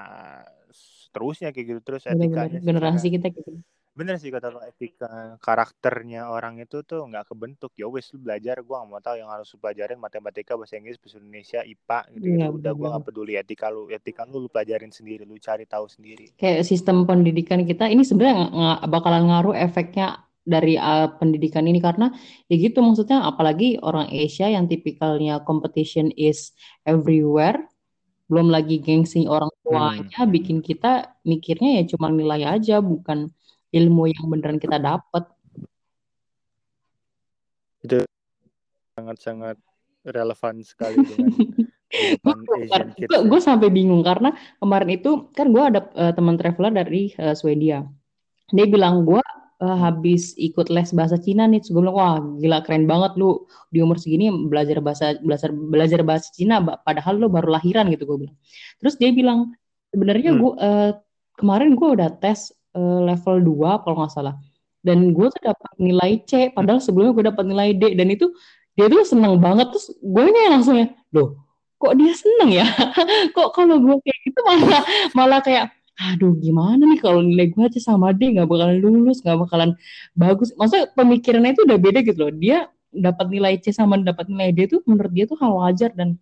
terusnya kayak gitu terus etikanya. Generasi kita gitu bener sih kata lo etika karakternya orang itu tuh nggak kebentuk. Ya wes lu belajar gue gak mau tahu. Yang harus lu pelajarin matematika bahasa Inggris bahasa Indonesia IPA gitu, -gitu. Ya, udah gue gak peduli etika lu. Etika lu lu pelajarin sendiri lu cari tahu sendiri. Kayak sistem pendidikan kita ini sebenarnya nggak bakalan ngaruh efeknya dari uh, pendidikan ini. Karena ya gitu maksudnya apalagi orang Asia yang tipikalnya competition is everywhere belum lagi gengsi orang tuanya hmm. bikin kita mikirnya ya cuma nilai aja bukan ilmu yang beneran kita dapat itu sangat-sangat relevan sekali dengan gue sampai bingung karena kemarin itu kan gue ada uh, teman traveler dari uh, Swedia dia bilang gue uh, habis ikut les bahasa Cina nih. Terus gue bilang, wah gila keren banget lu di umur segini belajar bahasa belajar belajar bahasa Cina, padahal lu baru lahiran gitu gue bilang. Terus dia bilang, sebenarnya hmm. gue uh, kemarin gue udah tes uh, level 2 kalau nggak salah. Dan gue tuh dapat nilai C, padahal sebelumnya gue dapat nilai D. Dan itu dia tuh seneng banget. Terus gue ini langsung ya, loh kok dia seneng ya? kok kalau gue kayak gitu malah malah kayak aduh gimana nih kalau nilai gue aja sama dia nggak bakalan lulus nggak bakalan bagus maksudnya pemikirannya itu udah beda gitu loh dia dapat nilai C sama dapat nilai D itu menurut dia tuh hal wajar dan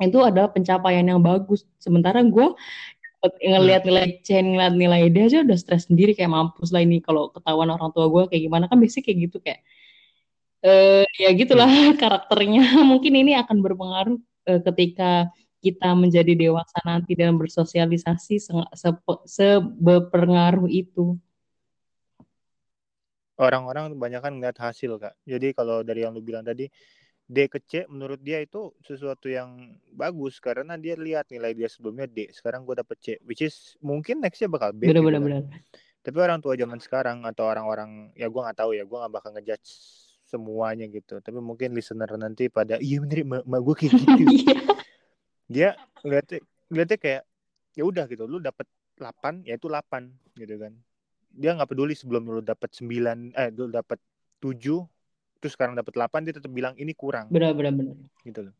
itu adalah pencapaian yang bagus sementara gue ngelihat nilai C ngeliat nilai D aja udah stres sendiri kayak mampus lah ini kalau ketahuan orang tua gue kayak gimana kan biasanya kayak gitu kayak eh ya gitulah hmm. karakternya mungkin ini akan berpengaruh uh, ketika kita menjadi dewasa nanti dan bersosialisasi seberpengaruh itu. Orang-orang banyak kan ngeliat hasil kak. Jadi kalau dari yang lu bilang tadi, D ke C menurut dia itu sesuatu yang bagus karena dia lihat nilai dia sebelumnya D, sekarang gue dapet C, which is mungkin nextnya bakal B. Bener, gitu bener, kan. bener. Tapi orang tua zaman sekarang atau orang-orang ya gue nggak tahu ya, gue nggak bakal ngejudge semuanya gitu. Tapi mungkin listener nanti pada iya bener ma, ma gue kayak gitu. Iya dia ngeliatnya ngeliatnya kayak ya udah gitu lu dapat 8 ya itu 8 gitu kan dia nggak peduli sebelum lu dapat 9 eh lu dapat 7 terus sekarang dapat 8 dia tetap bilang ini kurang benar benar benar gitu loh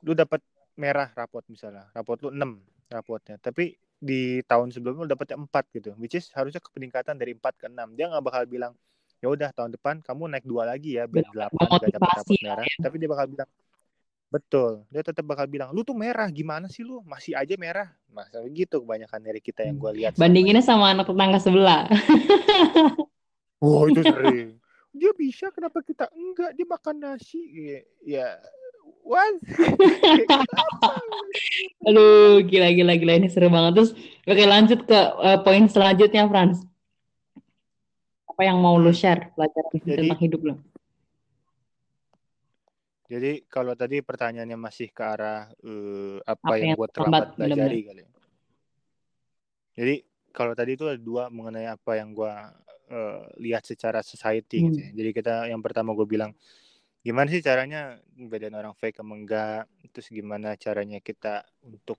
lu dapat merah rapot misalnya rapot lu 6 rapotnya tapi di tahun sebelumnya lu dapatnya 4 gitu which is harusnya peningkatan dari 4 ke 6 dia nggak bakal bilang ya udah tahun depan kamu naik dua lagi ya biar 8 gak dapat rapot merah ya. tapi dia bakal bilang Betul, dia tetap bakal bilang, lu tuh merah, gimana sih lu? Masih aja merah. Masa gitu kebanyakan dari kita yang gue lihat. Bandinginnya sama anak tetangga sebelah. wow, itu sering. Dia bisa, kenapa kita enggak? Dia makan nasi. Ya, ya what? Aduh, gila, gila, gila. Ini seru banget. Terus, oke lanjut ke uh, poin selanjutnya, Frans. Apa yang mau lu share pelajaran Jadi, tentang hidup lu? Jadi kalau tadi pertanyaannya masih ke arah uh, apa, apa yang, yang buat terlambat pelajari kali. Ya. Jadi kalau tadi itu ada dua mengenai apa yang gue uh, lihat secara society hmm. gitu ya. Jadi kita yang pertama gue bilang gimana sih caranya bedain orang fake sama enggak, terus gimana caranya kita untuk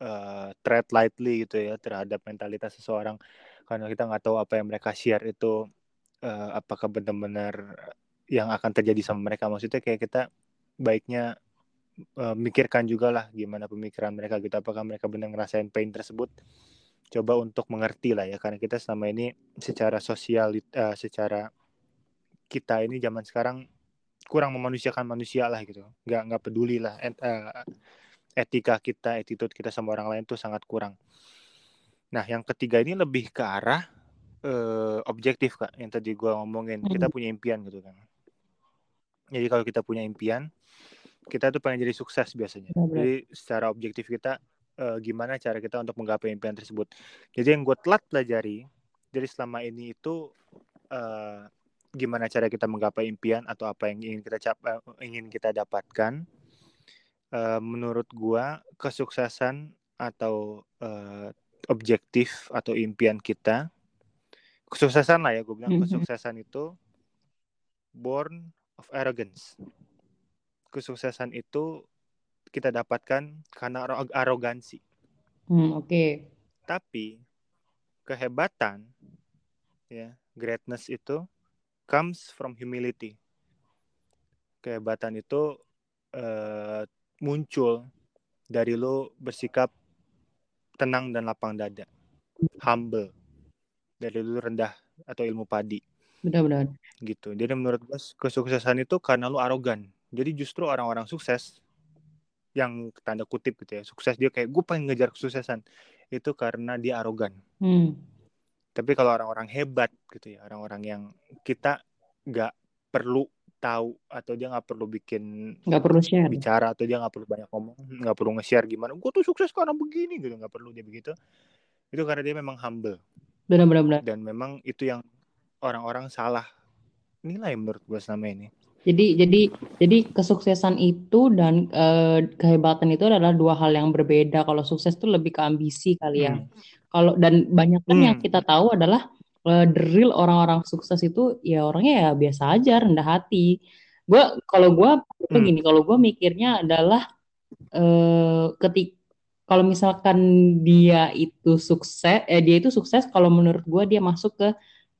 uh, tread lightly gitu ya terhadap mentalitas seseorang? Karena kita nggak tahu apa yang mereka share itu uh, apakah benar-benar yang akan terjadi sama mereka. Maksudnya kayak kita baiknya uh, mikirkan juga lah gimana pemikiran mereka gitu. Apakah mereka benar ngerasain pain tersebut coba untuk mengerti lah ya karena kita selama ini secara sosial uh, secara kita ini zaman sekarang kurang memanusiakan manusia lah gitu. Nggak nggak peduli lah et, uh, etika kita attitude kita sama orang lain tuh sangat kurang. Nah yang ketiga ini lebih ke arah uh, objektif kak yang tadi gue ngomongin. Kita hmm. punya impian gitu kan. Jadi kalau kita punya impian, kita tuh pengen jadi sukses biasanya. Ya, jadi secara objektif kita uh, gimana cara kita untuk menggapai impian tersebut. Jadi yang gue telat pelajari dari selama ini itu uh, gimana cara kita menggapai impian atau apa yang ingin kita cap uh, ingin kita dapatkan. Uh, menurut gue kesuksesan atau uh, objektif atau impian kita kesuksesan lah ya gue bilang mm -hmm. kesuksesan itu born of arrogance. Kesuksesan itu kita dapatkan karena arogansi. Hmm, Oke. Okay. Tapi kehebatan, ya, greatness itu comes from humility. Kehebatan itu uh, muncul dari lo bersikap tenang dan lapang dada, humble, dari lo rendah atau ilmu padi. Benar-benar. Gitu. Jadi menurut gue kesuksesan itu karena lu arogan. Jadi justru orang-orang sukses yang tanda kutip gitu ya, sukses. Dia kayak gue pengen ngejar kesuksesan. Itu karena dia arogan. Hmm. Tapi kalau orang-orang hebat gitu ya, orang-orang yang kita nggak perlu tahu atau dia nggak perlu bikin nggak perlu share. bicara atau dia nggak perlu banyak ngomong nggak perlu nge-share gimana gue tuh sukses karena begini gitu. Nggak perlu dia begitu. Itu karena dia memang humble. Benar-benar dan memang itu yang orang-orang salah nilai menurut gue selama ini. Jadi jadi jadi kesuksesan itu dan uh, kehebatan itu adalah dua hal yang berbeda. Kalau sukses itu lebih ke ambisi kali ya. Hmm. Kalau dan banyak kan hmm. yang kita tahu adalah uh, the real orang-orang sukses itu ya orangnya ya biasa aja, rendah hati. Gue kalau gue hmm. gini, kalau gue mikirnya adalah uh, ketik kalau misalkan dia itu sukses, eh dia itu sukses kalau menurut gue dia masuk ke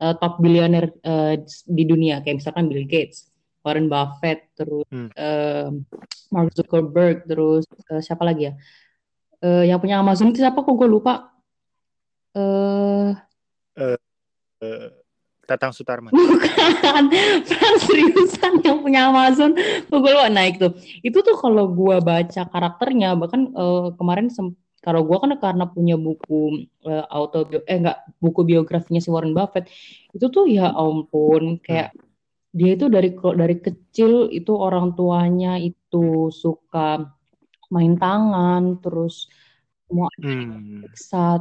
uh, top billionaire uh, di dunia kayak misalkan Bill Gates Warren Buffett, terus hmm. uh, Mark Zuckerberg, terus uh, siapa lagi ya? Uh, yang punya Amazon itu siapa kok gue lupa? Uh, uh, uh, Tatang Sutarman. Bukan, seriusan yang punya Amazon, kok gue lupa naik tuh. Itu tuh kalau gue baca karakternya, bahkan uh, kemarin kalau gue kan karena punya buku uh, auto eh enggak buku biografinya si Warren Buffett itu tuh ya ampun kayak hmm dia itu dari dari kecil itu orang tuanya itu suka main tangan terus mau hmm.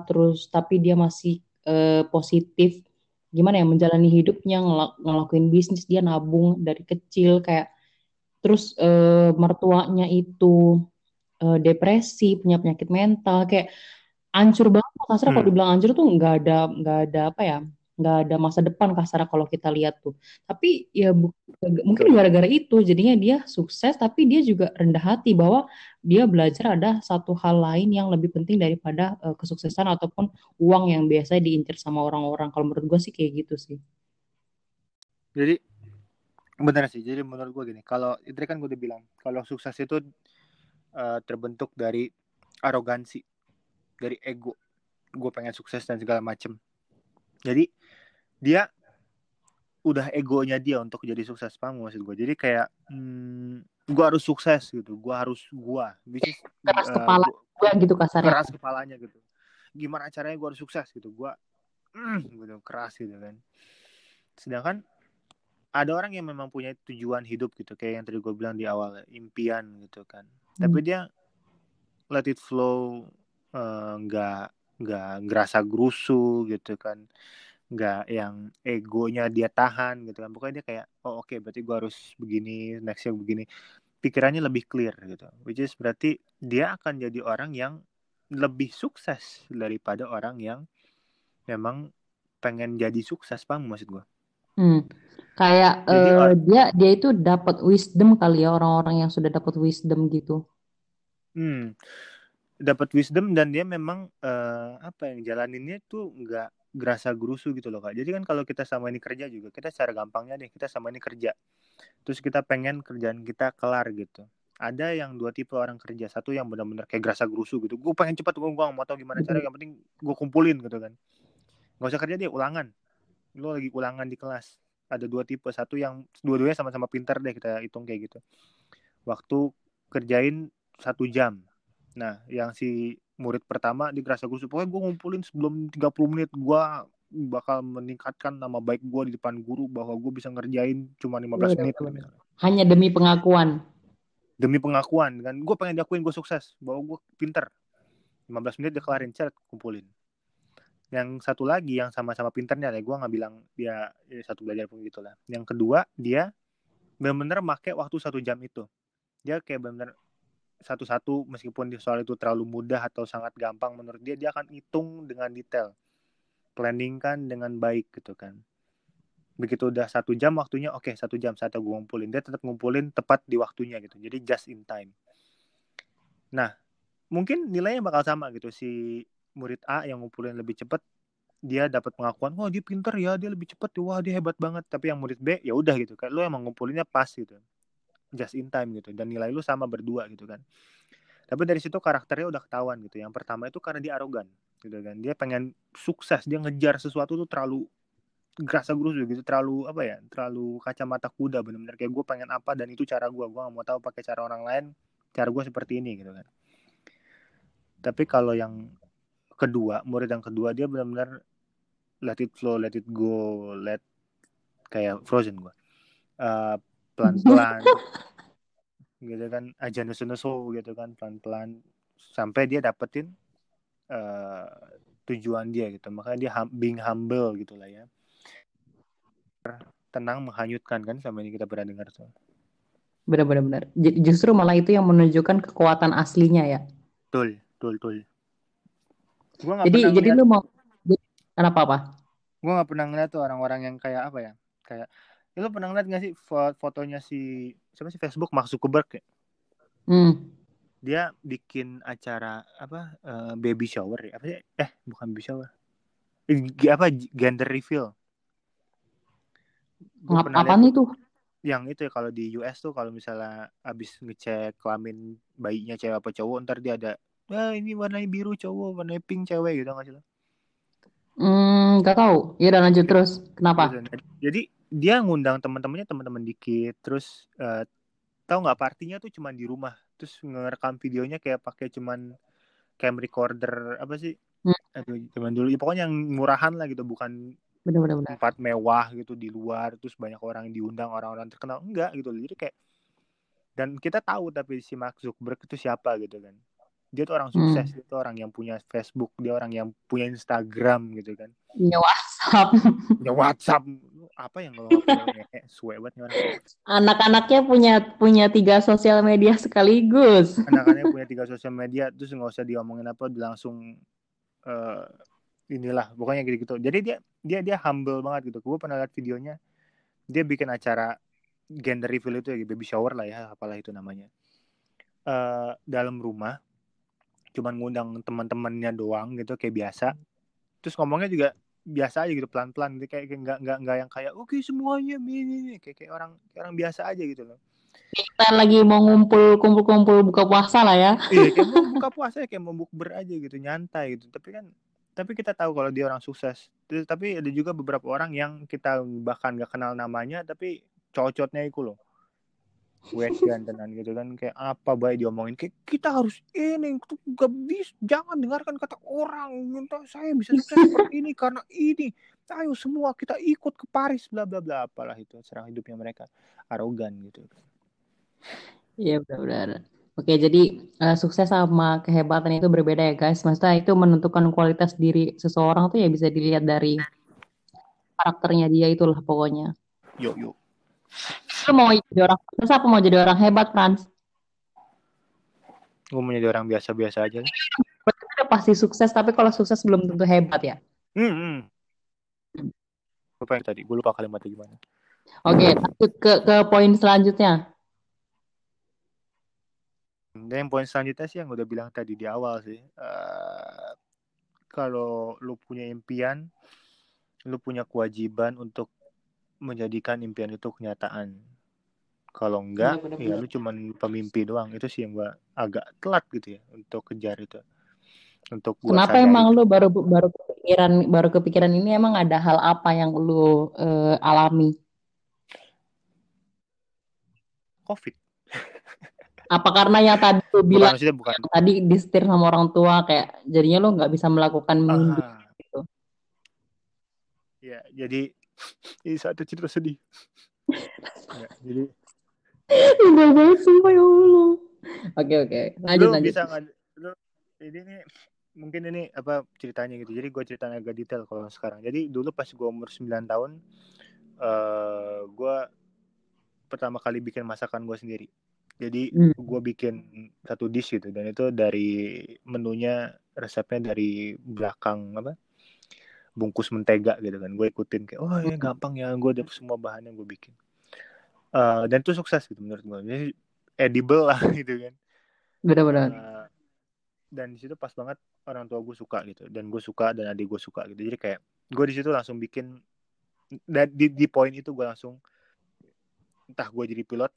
terus tapi dia masih uh, positif gimana ya menjalani hidupnya ngelak, ngelakuin bisnis dia nabung dari kecil kayak terus uh, mertuanya itu uh, depresi punya penyakit mental kayak ancur banget kasar hmm. kalau dibilang ancur tuh nggak ada nggak ada apa ya nggak ada masa depan kasar kalau kita lihat tuh. Tapi ya bu, mungkin gara-gara itu jadinya dia sukses tapi dia juga rendah hati bahwa dia belajar ada satu hal lain yang lebih penting daripada uh, kesuksesan ataupun uang yang biasa diincar sama orang-orang. Kalau menurut gue sih kayak gitu sih. Jadi benar sih. Jadi menurut gue gini, kalau itu kan gue udah bilang kalau sukses itu uh, terbentuk dari arogansi, dari ego. Gue pengen sukses dan segala macem. Jadi dia udah egonya dia untuk jadi sukses paham maksud gue jadi kayak hmm, gue harus sukses gitu gue harus gue keras uh, kepala gue gitu kasarnya. keras kepalanya gitu. Gimana caranya gue harus sukses gitu? Gue mm, gitu keras gitu kan. Sedangkan ada orang yang memang punya tujuan hidup gitu kayak yang tadi gue bilang di awal impian gitu kan. Hmm. tapi dia let it flow eh, nggak uh, nggak ngerasa gerusu gitu kan nggak yang egonya dia tahan gitu kan. Pokoknya dia kayak oh oke okay, berarti gue harus begini nextnya begini. Pikirannya lebih clear gitu which is berarti dia akan jadi orang yang lebih sukses daripada orang yang memang pengen jadi sukses paham maksud gue hmm. kayak jadi, uh, dia dia itu dapat wisdom kali ya orang-orang yang sudah dapat wisdom gitu. Hmm dapat wisdom dan dia memang uh, apa yang jalaninnya tuh nggak gerasa gerusu gitu loh kak. Jadi kan kalau kita sama ini kerja juga kita secara gampangnya nih kita sama ini kerja. Terus kita pengen kerjaan kita kelar gitu. Ada yang dua tipe orang kerja. Satu yang benar-benar kayak gerasa gerusu gitu. Gue pengen cepat gue gak mau tahu gimana cara yang penting gue kumpulin gitu kan. Nggak usah kerja dia ulangan. Lo lagi ulangan di kelas. Ada dua tipe. Satu yang dua-duanya sama-sama pintar deh kita hitung kayak gitu. Waktu kerjain satu jam nah yang si murid pertama di Gerasa Guru pokoknya gue ngumpulin sebelum 30 menit gue bakal meningkatkan nama baik gue di depan guru bahwa gue bisa ngerjain cuma 15 betul, menit. hanya demi pengakuan? Demi pengakuan kan. Gue pengen diakuin gue sukses bahwa gue pinter. 15 menit dia kelarin chat kumpulin. Yang satu lagi yang sama-sama pinternya ya gue nggak bilang dia ya, satu belajar pun gitu lah. Yang kedua dia benar-benar make waktu satu jam itu. Dia kayak benar satu-satu meskipun di soal itu terlalu mudah atau sangat gampang menurut dia dia akan hitung dengan detail. Planning kan dengan baik gitu kan. Begitu udah satu jam waktunya oke okay, satu jam saat gue ngumpulin. Dia tetap ngumpulin tepat di waktunya gitu jadi just in time. Nah mungkin nilainya bakal sama gitu. Si murid A yang ngumpulin lebih cepat dia dapat pengakuan wah dia pinter ya dia lebih cepat wah dia hebat banget. Tapi yang murid B ya udah gitu kan. Lo emang ngumpulinnya pas gitu just in time gitu dan nilai lu sama berdua gitu kan. Tapi dari situ karakternya udah ketahuan gitu. Yang pertama itu karena dia arogan gitu kan. Dia pengen sukses dia ngejar sesuatu tuh terlalu gerasa gerusu gitu terlalu apa ya terlalu kacamata kuda benar-benar kayak gue pengen apa dan itu cara gue gue gak mau tahu pakai cara orang lain cara gue seperti ini gitu kan. Tapi kalau yang kedua murid yang kedua dia benar-benar let it flow let it go let kayak frozen gue uh, pelan-pelan gitu kan aja nusu-nusu gitu kan pelan-pelan sampai dia dapetin uh, tujuan dia gitu makanya dia hum being humble gitu lah ya tenang menghanyutkan kan sama ini kita pernah dengar tuh Benar-benar. Justru malah itu yang menunjukkan kekuatan aslinya ya. Betul, betul, betul. Gua jadi jadi lu mau kenapa apa? Gue gak pernah ngeliat tuh orang-orang yang kayak apa ya? Kayak ya lu pernah ngeliat gak sih fotonya si siapa sih Facebook Mark Zuckerberg ya? Hmm. Dia bikin acara apa uh, baby shower ya? Apa sih? Eh, bukan baby shower. Apa gender reveal. Apa nih tuh? yang itu ya kalau di US tuh kalau misalnya abis ngecek kelamin bayinya cewek apa cowok ntar dia ada ah ini warnanya biru cowok warnanya pink cewek gitu nggak sih Hmm, gak tahu. Ya udah lanjut terus. Kenapa? Gitu. Jadi dia ngundang teman-temannya teman-teman dikit. Terus uh, tahu nggak partinya tuh cuma di rumah. Terus ngerekam videonya kayak pakai cuman cam recorder apa sih? Hmm. Aduh, cuman dulu. Ya, pokoknya yang murahan lah gitu, bukan bener-bener tempat mewah gitu di luar terus banyak orang yang diundang orang-orang terkenal enggak gitu jadi kayak dan kita tahu tapi si Mark Zuckerberg itu siapa gitu kan dia tuh orang sukses hmm. dia tuh orang yang punya Facebook dia orang yang punya Instagram gitu kan punya WhatsApp punya WhatsApp apa yang lo suwe banget anak-anaknya punya punya tiga sosial media sekaligus. Anak-anaknya punya tiga sosial media terus nggak usah diomongin apa langsung uh, inilah pokoknya gitu gitu. Jadi dia dia dia humble banget gitu. Gue pernah lihat videonya dia bikin acara gender reveal itu ya baby shower lah ya apalah itu namanya. Uh, dalam rumah cuman ngundang teman-temannya doang gitu kayak biasa. Terus ngomongnya juga biasa aja gitu pelan-pelan gitu kayak nggak nggak nggak yang kayak oke okay, semuanya ini kayak kayak orang kayak orang biasa aja gitu loh. Kita lagi mau ngumpul kumpul kumpul buka puasa lah ya. Iya kayak mau buka puasa ya kayak mau bukber aja gitu nyantai gitu. Tapi kan tapi kita tahu kalau dia orang sukses. Tapi ada juga beberapa orang yang kita bahkan gak kenal namanya tapi cocotnya itu loh wet gantenan gitu kan kayak apa baik diomongin kayak kita harus ini gak bisa jangan dengarkan kata orang minta saya bisa sukses seperti ini karena ini ayo semua kita ikut ke Paris bla bla bla apalah itu serang hidupnya mereka arogan gitu iya benar-benar Oke, jadi uh, sukses sama kehebatan itu berbeda ya guys. Maksudnya itu menentukan kualitas diri seseorang tuh ya bisa dilihat dari karakternya dia itulah pokoknya. Yuk, yuk. Lu mau jadi orang sukses apa mau jadi orang hebat, Frans? Gue mau jadi orang biasa-biasa aja. Udah pasti sukses, tapi kalau sukses belum tentu hebat ya? Hmm. hmm. Yang tadi, gue lupa kalimatnya gimana. Oke, lanjut ke ke poin selanjutnya. Dan yang poin selanjutnya sih yang udah bilang tadi di awal sih. Uh, kalau lu punya impian, lu punya kewajiban untuk menjadikan impian itu kenyataan. Kalau enggak, bener, bener, ya lu cuman pemimpi doang. Itu sih yang gua agak telat gitu ya untuk kejar itu. Untuk gua Kenapa emang itu. lu baru baru kepikiran baru kepikiran ini emang ada hal apa yang lu uh, alami? Covid. Apa karena yang tadi lu bilang bukan, bukan. tadi disetir sama orang tua kayak jadinya lo nggak bisa melakukan mimpi gitu. Ya, jadi ini satu cerita sedih. ya, jadi Udah banget sumpah ya Allah. Oke oke. Lanjut lu lanjut. Bisa gak, lu, ini nih mungkin ini apa ceritanya gitu. Jadi gue ceritanya agak detail kalau sekarang. Jadi dulu pas gue umur 9 tahun, uh, gue pertama kali bikin masakan gue sendiri. Jadi hmm. gue bikin satu dish gitu dan itu dari menunya resepnya dari belakang apa bungkus mentega gitu kan gue ikutin kayak oh ya gampang ya gue ada semua bahan yang gue bikin. Uh, dan itu sukses gitu menurut gue jadi edible lah gitu kan. Benar-benar. Uh, dan di situ pas banget orang tua gue suka gitu dan gue suka dan adik gue suka gitu. Jadi kayak gue di situ langsung bikin dan di, di poin itu gue langsung entah gue jadi pilot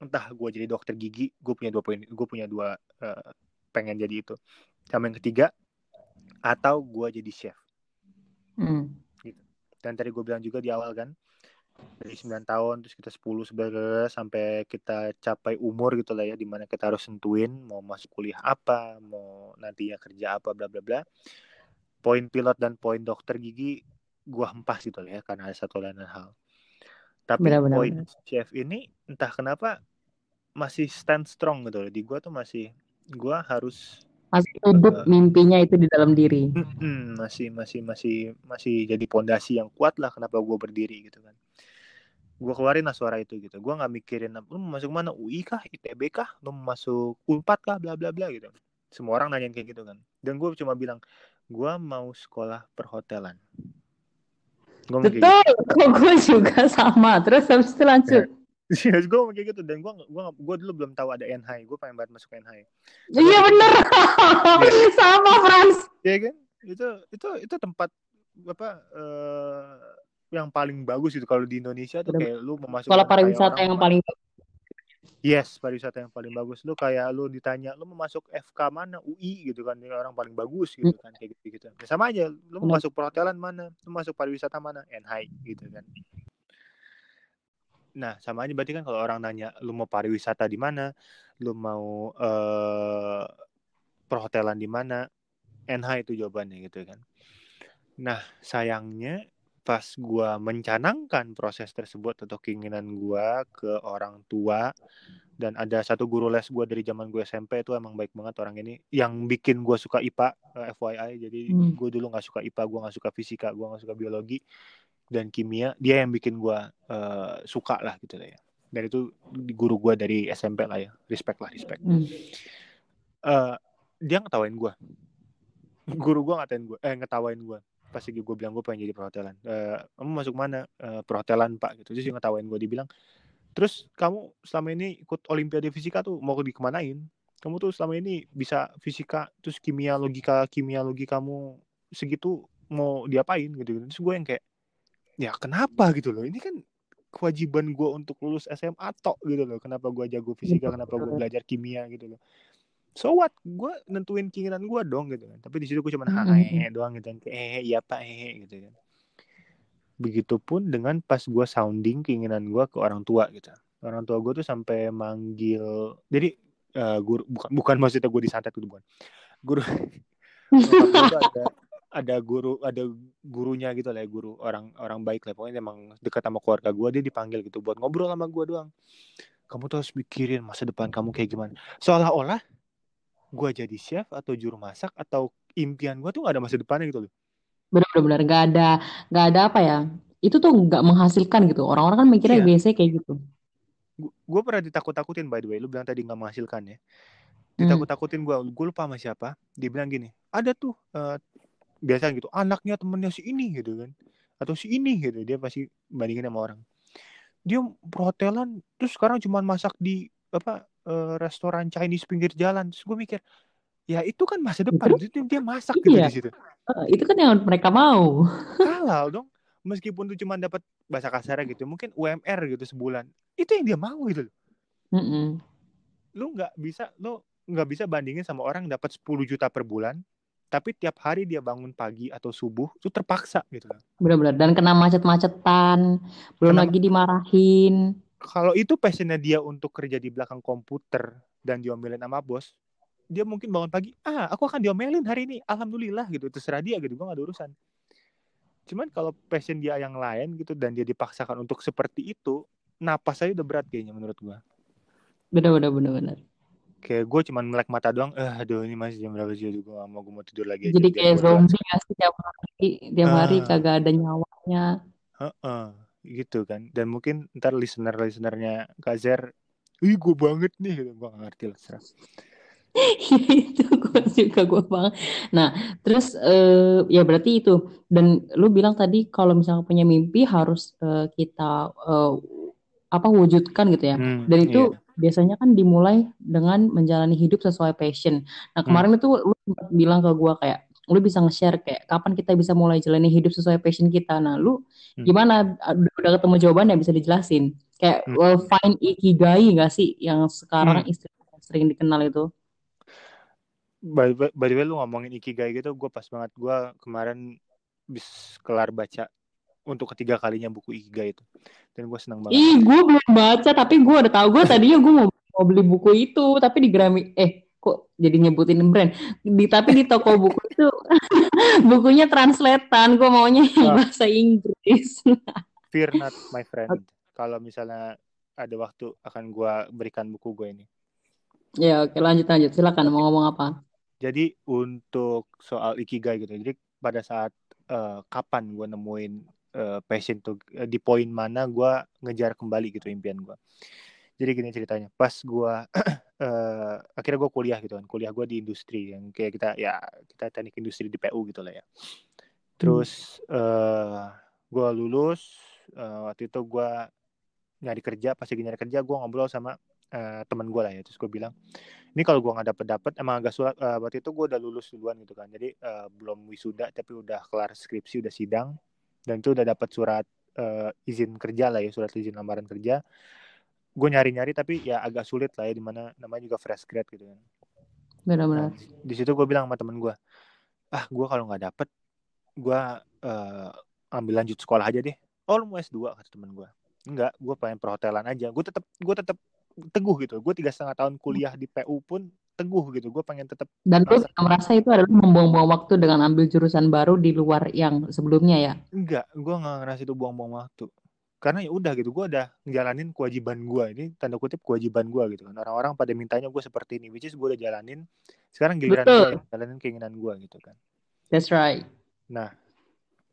entah gue jadi dokter gigi gue punya dua poin gue punya dua uh, pengen jadi itu. Sama yang ketiga atau gue jadi chef hmm. gitu dan tadi gue bilang juga di awal kan dari 9 tahun terus kita 10 sebenarnya sampai kita capai umur gitu lah ya di mana kita harus sentuhin mau masuk kuliah apa mau nantinya kerja apa bla bla bla poin pilot dan poin dokter gigi gue hempas gitu lah ya karena ada satu lain hal tapi benar, benar, poin benar. chef ini entah kenapa masih stand strong gitu loh. Di gua tuh masih gua harus masih hidup uh, mimpinya itu di dalam diri. masih masih masih masih jadi pondasi yang kuat lah kenapa gua berdiri gitu kan. gue keluarin lah suara itu gitu. Gue nggak mikirin lu mau masuk mana? UI kah? ITB kah? Lu mau masuk Unpad kah? Bla bla bla gitu. Semua orang nanyain kayak gitu kan. Dan gue cuma bilang gue mau sekolah perhotelan. Gua betul. Gitu. gue juga sama? Terus habis itu langsung Iya, gue kayak gitu dan gue gua gue dulu belum tahu ada NHI, gue pengen banget masuk NHI. Iya bener, yeah. sama Frans. Iya kan, itu itu itu tempat apa uh, yang paling bagus itu kalau di Indonesia tuh kayak lu memasuk sekolah pariwisata yang paling Yes, pariwisata yang paling bagus. Lu kayak lu ditanya, lu mau masuk FK mana? UI gitu kan, orang paling bagus gitu kan, kayak gitu gitu. Sama aja, lu mau masuk perhotelan mana? Lu masuk pariwisata mana? NHI gitu kan. Nah, sama aja berarti kan kalau orang nanya, lu mau pariwisata di mana? Lu mau uh, perhotelan di mana? NH itu jawabannya gitu kan. Nah, sayangnya pas gue mencanangkan proses tersebut atau keinginan gue ke orang tua dan ada satu guru les gue dari zaman gue SMP itu emang baik banget orang ini yang bikin gue suka IPA uh, eh, FYI jadi hmm. gue dulu nggak suka IPA gue nggak suka fisika gue nggak suka biologi dan kimia dia yang bikin gue uh, suka lah gitu lah ya. Dan itu guru gue dari SMP lah ya. Respect lah respect. Hmm. uh, dia ngetawain gue guru gue ngatain gue eh ngetawain gue pas lagi gue bilang gue pengen jadi perhotelan. E, kamu masuk mana? E, perhotelan pak. Gitu. Terus dia ngetawain gue dibilang terus kamu selama ini ikut olimpiade fisika tuh mau dikemanain? Kamu tuh selama ini bisa fisika terus kimia logika kimia logika kamu segitu mau diapain? Gitu, gitu terus gue yang kayak ya kenapa gitu loh? Ini kan kewajiban gue untuk lulus SMA tok gitu loh. Kenapa gue jago fisika kenapa gue belajar kimia gitu loh. So what? Gue nentuin keinginan gue dong gitu kan. Tapi di situ gue cuma -hmm. doang gitu kan. Eh iya pak eh gitu kan. Begitupun dengan pas gue sounding keinginan gue ke orang tua gitu. Orang tua gue tuh sampai manggil jadi uh, guru bukan bukan maksudnya gue disantet gitu bukan. Guru ada ada guru ada gurunya gitu lah ya, guru orang orang baik lah. Pokoknya emang dekat sama keluarga gue dia dipanggil gitu buat ngobrol sama gue doang. Kamu tuh harus mikirin masa depan kamu kayak gimana. Seolah-olah gue jadi chef atau juru masak atau impian gue tuh gak ada masa depannya gitu loh. Benar-benar gak ada gak ada apa ya itu tuh gak menghasilkan gitu. Orang-orang kan mikirnya iya. biasanya kayak gitu. Gue pernah ditakut-takutin by the way. Lu bilang tadi gak menghasilkan ya. Hmm. ditakut-takutin gue gue lupa sama siapa. Dia bilang gini ada tuh uh, biasa gitu anaknya temennya si ini gitu kan. Atau si ini gitu dia pasti bandingin sama orang. Dia perhotelan terus sekarang cuma masak di apa uh, restoran Chinese pinggir jalan. Terus gue mikir ya itu kan masa depan itu, dia masak gitu iya. di situ. Uh, itu kan yang mereka mau. Halal dong. Meskipun tuh cuma dapat bahasa kasar gitu mungkin UMR gitu sebulan. Itu yang dia mau gitu mm -mm. lu nggak bisa lu nggak bisa bandingin sama orang dapat 10 juta per bulan tapi tiap hari dia bangun pagi atau subuh itu terpaksa gitu benar-benar dan kena macet-macetan belum kena... lagi dimarahin kalau itu passionnya dia untuk kerja di belakang komputer dan diomelin sama bos, dia mungkin bangun pagi, ah aku akan diomelin hari ini, alhamdulillah gitu, terserah dia gitu, gue gak ada urusan. Cuman kalau passion dia yang lain gitu dan dia dipaksakan untuk seperti itu, napas saya udah berat kayaknya menurut gue. Bener bener bener bener. Kayak gue cuman melek mata doang, eh aduh ini masih jam berapa sih, gue gak mau gue mau tidur lagi. Jadi aja, kayak zombie gak sih tiap hari, tiap hari uh, kagak ada nyawanya. Uh -uh gitu kan. Dan mungkin ntar listener listenernya Kazer ih gue banget nih. Gitu. Gue gak ngerti lah serah itu gue suka gue banget. Nah terus uh, ya berarti itu. Dan lu bilang tadi kalau misalnya punya mimpi harus uh, kita uh, apa wujudkan gitu ya. Hmm, dan itu iya. Biasanya kan dimulai dengan menjalani hidup sesuai passion nah kemarin hmm. itu lu bilang ke gue kayak lu bisa nge-share kayak kapan kita bisa mulai jalani hidup sesuai passion kita. Nah, lu hmm. gimana udah ketemu jawabannya bisa dijelasin? Kayak hmm. well, find ikigai gak sih yang sekarang hmm. istilah sering dikenal itu? By, by, by the way lu ngomongin ikigai gitu, gue pas banget gue kemarin bis kelar baca untuk ketiga kalinya buku ikigai itu. Dan gue senang banget. Ih, gue belum baca tapi gue udah tahu. Gue tadinya gue mau mau beli buku itu tapi di Grammy. Eh kok jadi nyebutin brand? Di tapi di toko buku itu bukunya translatean gue maunya oh. bahasa Inggris. Fear not my friend. Kalau misalnya ada waktu akan gue berikan buku gue ini. Ya oke. Lanjut lanjut. Silakan mau ngomong apa? Jadi untuk soal ikigai gitu. Jadi pada saat uh, kapan gue nemuin uh, passion tuh uh, di poin mana gue ngejar kembali gitu impian gue jadi gini ceritanya pas gue uh, akhirnya gue kuliah gitu kan kuliah gue di industri yang kayak kita ya kita teknik industri di PU gitu lah ya. Terus hmm. uh, gue lulus uh, waktu itu gue nyari kerja pas lagi nyari kerja gue ngobrol sama uh, teman gue lah ya terus gue bilang ini kalau gue nggak dapet dapet emang agak sulit uh, waktu itu gue udah lulus duluan gitu kan jadi uh, belum wisuda tapi udah kelar skripsi udah sidang dan itu udah dapet surat uh, izin kerja lah ya surat izin lamaran kerja. Gue nyari-nyari tapi ya agak sulit lah ya di mana namanya juga fresh grad gitu kan. Benar-benar. Nah, di situ gue bilang sama temen gue ah gue kalau nggak dapet gue uh, ambil lanjut sekolah aja deh. Oh lu mau S2 kata temen gue enggak gue pengen perhotelan aja. Gue tetap gue tetap teguh gitu. Gue tiga setengah tahun kuliah di PU pun teguh gitu gue pengen tetap dan lu merasa itu adalah membuang-buang waktu dengan ambil jurusan baru di luar yang sebelumnya ya. Enggak gue nggak ngerasa itu buang-buang waktu. Karena ya udah gitu gue udah ngejalanin kewajiban gue ini tanda kutip kewajiban gue gitu kan. Orang-orang pada mintanya gue seperti ini which is gue udah jalanin. Sekarang giliran gue jalanin keinginan gue gitu kan. That's right. Nah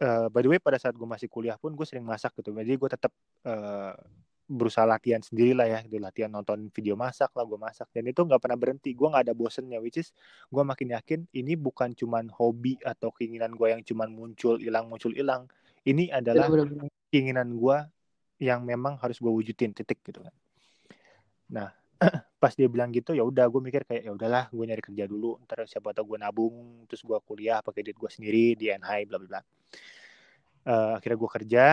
uh, by the way pada saat gue masih kuliah pun gue sering masak gitu. Jadi gue tetap uh, berusaha latihan sendiri lah ya gitu. Latihan nonton video masak lah gue masak. Dan itu nggak pernah berhenti gue nggak ada bosennya which is gue makin yakin ini bukan cuman hobi atau keinginan gue yang cuman muncul hilang muncul hilang. Ini adalah keinginan gue yang memang harus gue wujudin titik gitu kan. Nah pas dia bilang gitu ya udah gue mikir kayak ya udahlah gue nyari kerja dulu. Ntar siapa tau gue nabung terus gue kuliah pakai duit gue sendiri di NHI bla bla bla. Uh, akhirnya gue kerja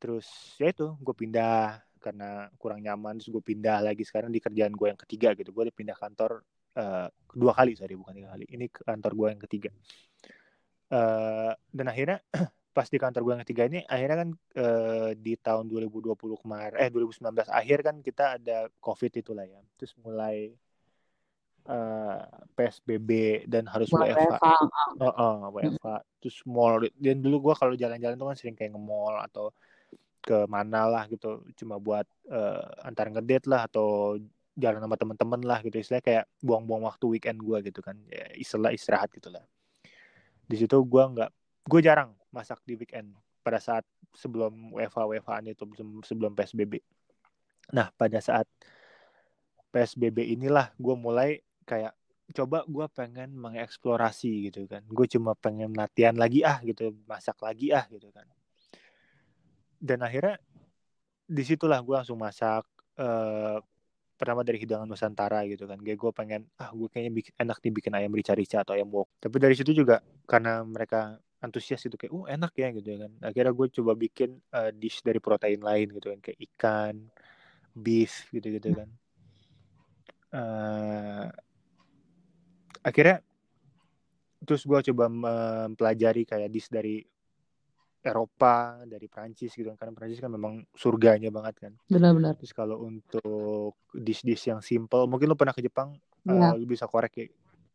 terus ya itu gue pindah karena kurang nyaman terus gue pindah lagi. Sekarang di kerjaan gue yang ketiga gitu. Gue pindah kantor uh, dua kali sorry bukan tiga kali. Ini kantor gue yang ketiga. Uh, dan akhirnya pas di kantor gue yang ketiga ini akhirnya kan eh, di tahun 2020 kemarin eh 2019 akhir kan kita ada covid itulah ya. Terus mulai eh, PSBB dan harus WFH uh, uh, WFH terus mall dan dulu gue kalau jalan-jalan tuh kan sering kayak nge-mall atau ke mana lah gitu cuma buat uh, antar ngedate lah atau jalan sama temen-temen lah gitu istilahnya kayak buang-buang waktu weekend gue gitu kan ya, istilah istirahat gitu lah di situ gue nggak gue jarang masak di weekend pada saat sebelum WFA WFA itu sebelum PSBB. Nah pada saat PSBB inilah gue mulai kayak coba gue pengen mengeksplorasi gitu kan. Gue cuma pengen latihan lagi ah gitu, masak lagi ah gitu kan. Dan akhirnya di situlah gue langsung masak uh, pertama dari hidangan Nusantara gitu kan. Gue gue pengen ah gue kayaknya bikin, enak nih bikin ayam rica-rica atau ayam wok. Tapi dari situ juga karena mereka antusias itu kayak oh enak ya gitu ya kan akhirnya gue coba bikin uh, dish dari protein lain gitu kan kayak ikan beef gitu gitu kan uh, akhirnya terus gue coba mempelajari kayak dish dari Eropa dari Prancis gitu kan karena Prancis kan memang surganya banget kan benar-benar terus kalau untuk dish-dish yang simple mungkin lo pernah ke Jepang ya. uh, lo bisa korek ya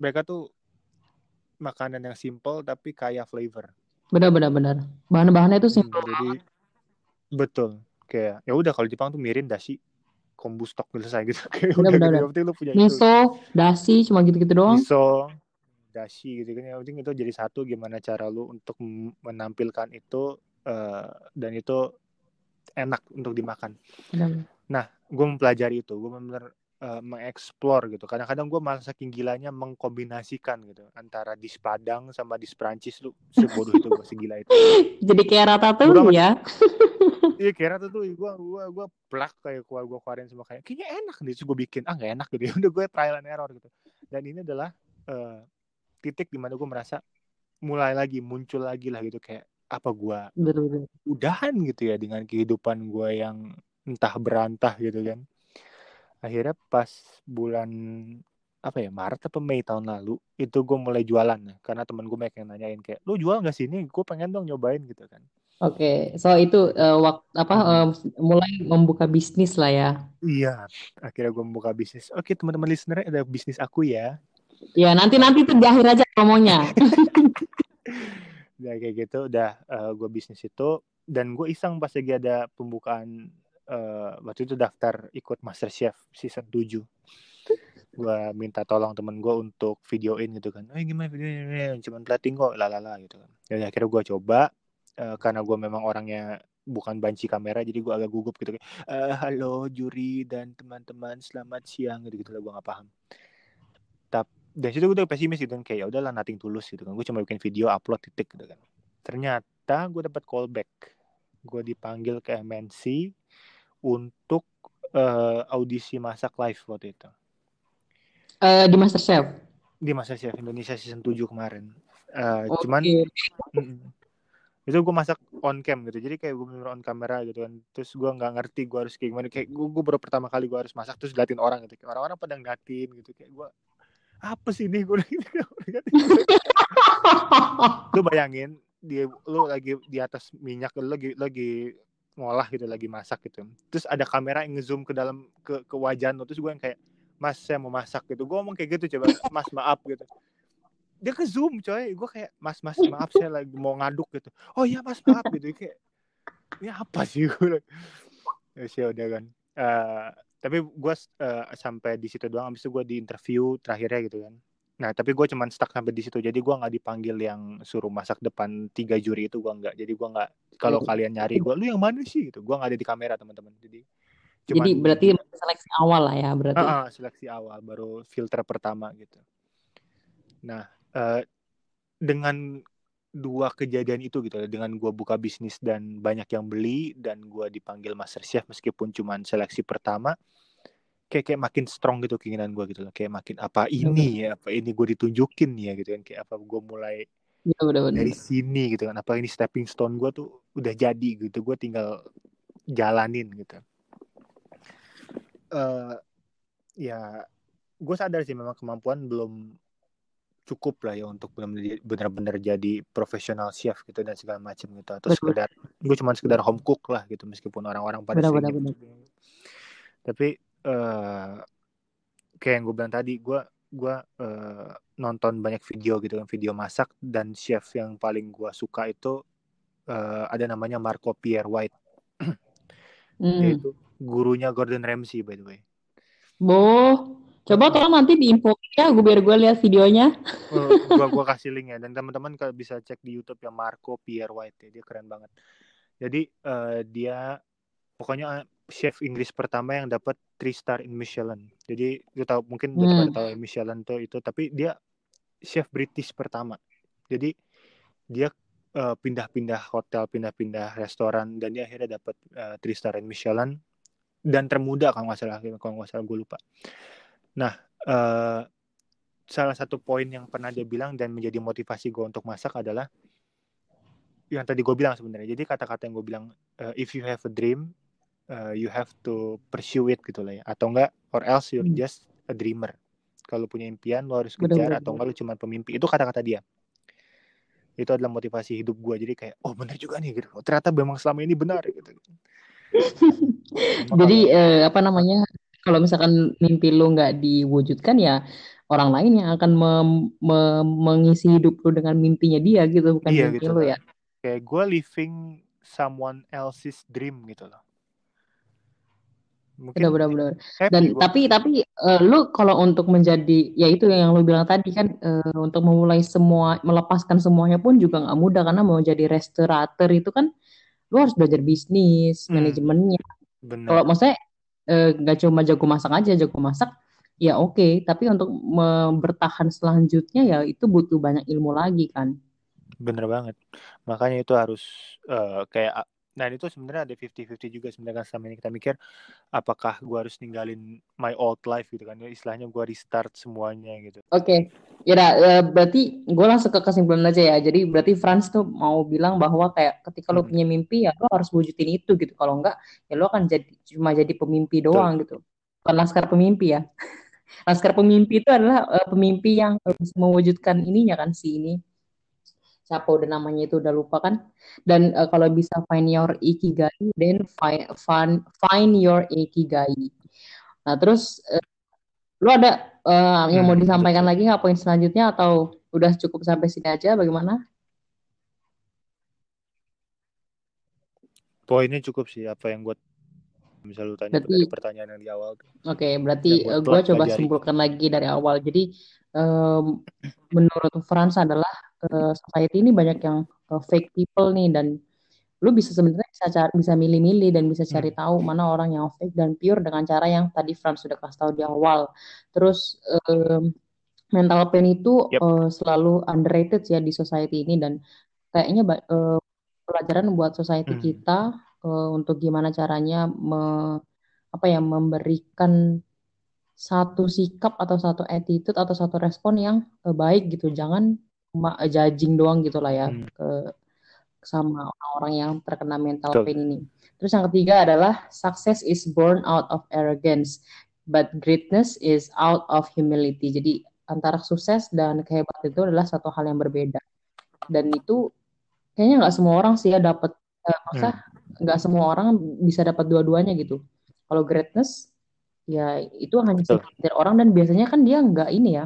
mereka tuh makanan yang simple tapi kaya flavor. Benar benar benar. Bahan-bahannya itu simple. Hmm, jadi betul. Kayak ya udah kalau Jepang tuh mirin dashi kombu stok selesai gitu. Kayak benar, udah benar. Gitu, lu punya Miso, itu. dashi cuma gitu-gitu doang. Miso, dashi gitu kan. Yang penting itu jadi satu gimana cara lu untuk menampilkan itu uh, dan itu enak untuk dimakan. Benar. Nah, gue mempelajari itu. Gue benar uh, mengeksplor gitu. Kadang-kadang gue malah saking gilanya mengkombinasikan gitu antara dis Padang sama dis Prancis lu sebodoh itu gue segila itu. Jadi kayak rata tuh ya. iya kayak rata tuh gue gue gue plak kayak gue gue keluarin semua kayak kayaknya enak nih gue bikin ah nggak enak gitu ya udah gue trial and error gitu dan ini adalah uh, titik di mana gue merasa mulai lagi muncul lagi lah gitu kayak apa gue udahan gitu ya dengan kehidupan gue yang entah berantah gitu kan. Akhirnya pas bulan apa ya Maret atau Mei tahun lalu itu gue mulai jualan ya karena temen gue banyak yang nanyain kayak lu jual nggak sini gue pengen dong nyobain gitu kan. Oke okay. so itu uh, waktu apa uh, mulai membuka bisnis lah ya. Iya akhirnya gue membuka bisnis. Oke okay, teman-teman listener ada bisnis aku ya ya nanti nanti tuh di akhir aja promonya udah kayak gitu. Udah uh, gue bisnis itu. Dan gue iseng pas lagi ada pembukaan uh, waktu itu daftar ikut Master Chef season 7 gue minta tolong temen gue untuk videoin gitu kan. Eh gimana videonya cuman pelatih kok. Lalala gitu kan. Jadi akhirnya gue coba uh, karena gue memang orangnya bukan banci kamera jadi gue agak gugup gitu kayak uh, halo juri dan teman-teman selamat siang gitu gitu lah gue nggak paham dan situ gue udah pesimis gitu kan kayak ya udahlah nating tulus gitu kan. Gue cuma bikin video upload titik gitu kan. Ternyata gue dapat callback. Gue dipanggil ke MNC untuk uh, audisi masak live waktu itu. Uh, di MasterChef? Di MasterChef Indonesia season 7 kemarin. Uh, okay. cuman mm, itu gue masak on cam gitu. Jadi kayak gue bener on kamera gitu kan. Terus gue nggak ngerti gue harus kayak gimana. Kayak gue, gue baru pertama kali gue harus masak terus liatin orang gitu. Kayak orang-orang pada ngeliatin gitu. Kayak gue apa sih ini? Gue lu bayangin dia lu lagi di atas minyak lu lagi lagi ngolah gitu lagi masak gitu. Terus ada kamera yang ngezoom ke dalam ke ke wajah lu. Terus gue yang kayak mas saya mau masak gitu. Gue ngomong kayak gitu coba. Mas maaf gitu. Dia ke zoom coy. Gue kayak mas mas maaf saya lagi mau ngaduk gitu. Oh iya mas maaf gitu. Kayak ini apa sih? Gue ya sih udah kan. Uh, tapi gue uh, sampai di situ doang abis itu gue di interview terakhirnya gitu kan. Nah tapi gue cuman stuck sampai di situ. Jadi gue nggak dipanggil yang suruh masak depan tiga juri itu gue nggak. Jadi gue nggak kalau kalian nyari gue lu yang mana sih? Gitu. Gue nggak ada di kamera teman-teman. Jadi cuman, jadi berarti seleksi awal lah ya berarti. Uh, uh, seleksi awal baru filter pertama gitu. Nah uh, dengan dua kejadian itu gitu dengan gue buka bisnis dan banyak yang beli dan gue dipanggil master chef meskipun cuma seleksi pertama kayak kayak makin strong gitu keinginan gue gitu loh kayak makin apa ini ya? Apa ini gue ditunjukin ya? Gitu kan kayak apa gue mulai ya, bener, bener. dari sini? Gitu kan apa ini stepping stone gue tuh udah jadi? Gitu gue tinggal jalanin gitu. Uh, ya gue sadar sih memang kemampuan belum cukup lah ya untuk benar-benar jadi profesional chef gitu dan segala macam gitu atau betul. sekedar gue cuma sekedar home cook lah gitu meskipun orang-orang pada benar, benar, gitu. tapi uh, kayak yang gue bilang tadi gue gue uh, nonton banyak video gitu kan video masak dan chef yang paling gue suka itu uh, ada namanya Marco Pierre White mm. yaitu gurunya Gordon Ramsay by the way. Boh Coba tolong nanti diinfo ya, gue biar gue lihat videonya. Oh, gua gua kasih link ya dan teman-teman kalau bisa cek di YouTube ya Marco Pierre White ya, dia keren banget. Jadi uh, dia pokoknya eh, chef Inggris pertama yang dapat three star in Michelin. Jadi lu tahu mungkin hmm. tahu Michelin tuh itu tapi dia chef British pertama. Jadi dia uh, pindah-pindah hotel, pindah-pindah restoran dan dia akhirnya dapat uh, three star in Michelin dan termuda kalau nggak salah kalau nggak salah gue lupa. Nah, uh, salah satu poin yang pernah dia bilang dan menjadi motivasi gue untuk masak adalah yang tadi gue bilang sebenarnya. Jadi kata-kata yang gue bilang, uh, if you have a dream, uh, you have to pursue it gitu lah ya. Atau enggak, or else you're hmm. just a dreamer. Kalau punya impian, lo harus kejar bener, atau enggak lo cuma pemimpi. Itu kata-kata dia. Itu adalah motivasi hidup gue. Jadi kayak, oh benar juga nih gitu. Ternyata memang selama ini benar gitu. Jadi uh, apa namanya kalau misalkan mimpi lu nggak diwujudkan ya orang lain yang akan me me mengisi hidup lu dengan mimpinya dia gitu bukan iya, mimpi gitu lu ya. Kayak gue living someone else's dream gitu loh. Mungkin benar benar dan gua. tapi tapi uh, lu kalau untuk menjadi ya itu yang lu bilang tadi kan uh, untuk memulai semua melepaskan semuanya pun juga nggak mudah karena mau jadi restorator itu kan lu harus belajar bisnis hmm. manajemennya. Kalau maksudnya Eh, nggak cuma jago masak aja jago masak ya oke okay. tapi untuk bertahan selanjutnya ya itu butuh banyak ilmu lagi kan bener banget makanya itu harus uh, kayak Nah itu sebenarnya ada 50-50 juga sebenarnya kan sama ini kita mikir apakah gue harus ninggalin my old life gitu kan ya istilahnya gue restart semuanya gitu. Oke, okay. ya uh, berarti gue langsung ke kesimpulan aja ya. Jadi berarti Franz tuh mau bilang bahwa kayak ketika hmm. lo punya mimpi ya lo harus wujudin itu gitu. Kalau enggak ya lo akan jadi cuma jadi pemimpi doang Betul. gitu. Bukan laskar pemimpi ya. laskar pemimpi itu adalah uh, pemimpi yang bisa mewujudkan ininya kan si ini siapa udah namanya itu udah lupa kan. Dan uh, kalau bisa find your ikigai then find find, find your ikigai. Nah terus uh, lu ada uh, yang mau hmm, disampaikan lagi nggak poin selanjutnya atau udah cukup sampai sini aja bagaimana? Poinnya cukup sih apa yang buat misal lu tanya berarti, pertanyaan yang di awal Oke, okay, berarti uh, gue coba simpulkan lagi dari awal. Jadi um, menurut Frans adalah uh, society ini banyak yang uh, fake people nih dan lu bisa sebenarnya bisa cari bisa milih-milih dan bisa cari hmm. tahu mana orang yang fake dan pure dengan cara yang tadi Franz sudah kasih tahu di awal. Terus um, mental pain itu yep. uh, selalu underrated ya di society ini dan kayaknya uh, pelajaran buat society hmm. kita uh, untuk gimana caranya me, apa ya memberikan satu sikap atau satu attitude atau satu respon yang uh, baik gitu. Jangan cuma judging doang gitu lah ya hmm. ke sama orang-orang yang terkena mental Betul. pain ini. Terus yang ketiga adalah success is born out of arrogance, but greatness is out of humility. Jadi antara sukses dan kehebatan itu adalah satu hal yang berbeda. Dan itu kayaknya nggak semua orang sih ya dapat, masa hmm. Nggak semua orang bisa dapat dua-duanya gitu. Kalau greatness ya itu hanya sekitar orang dan biasanya kan dia nggak ini ya,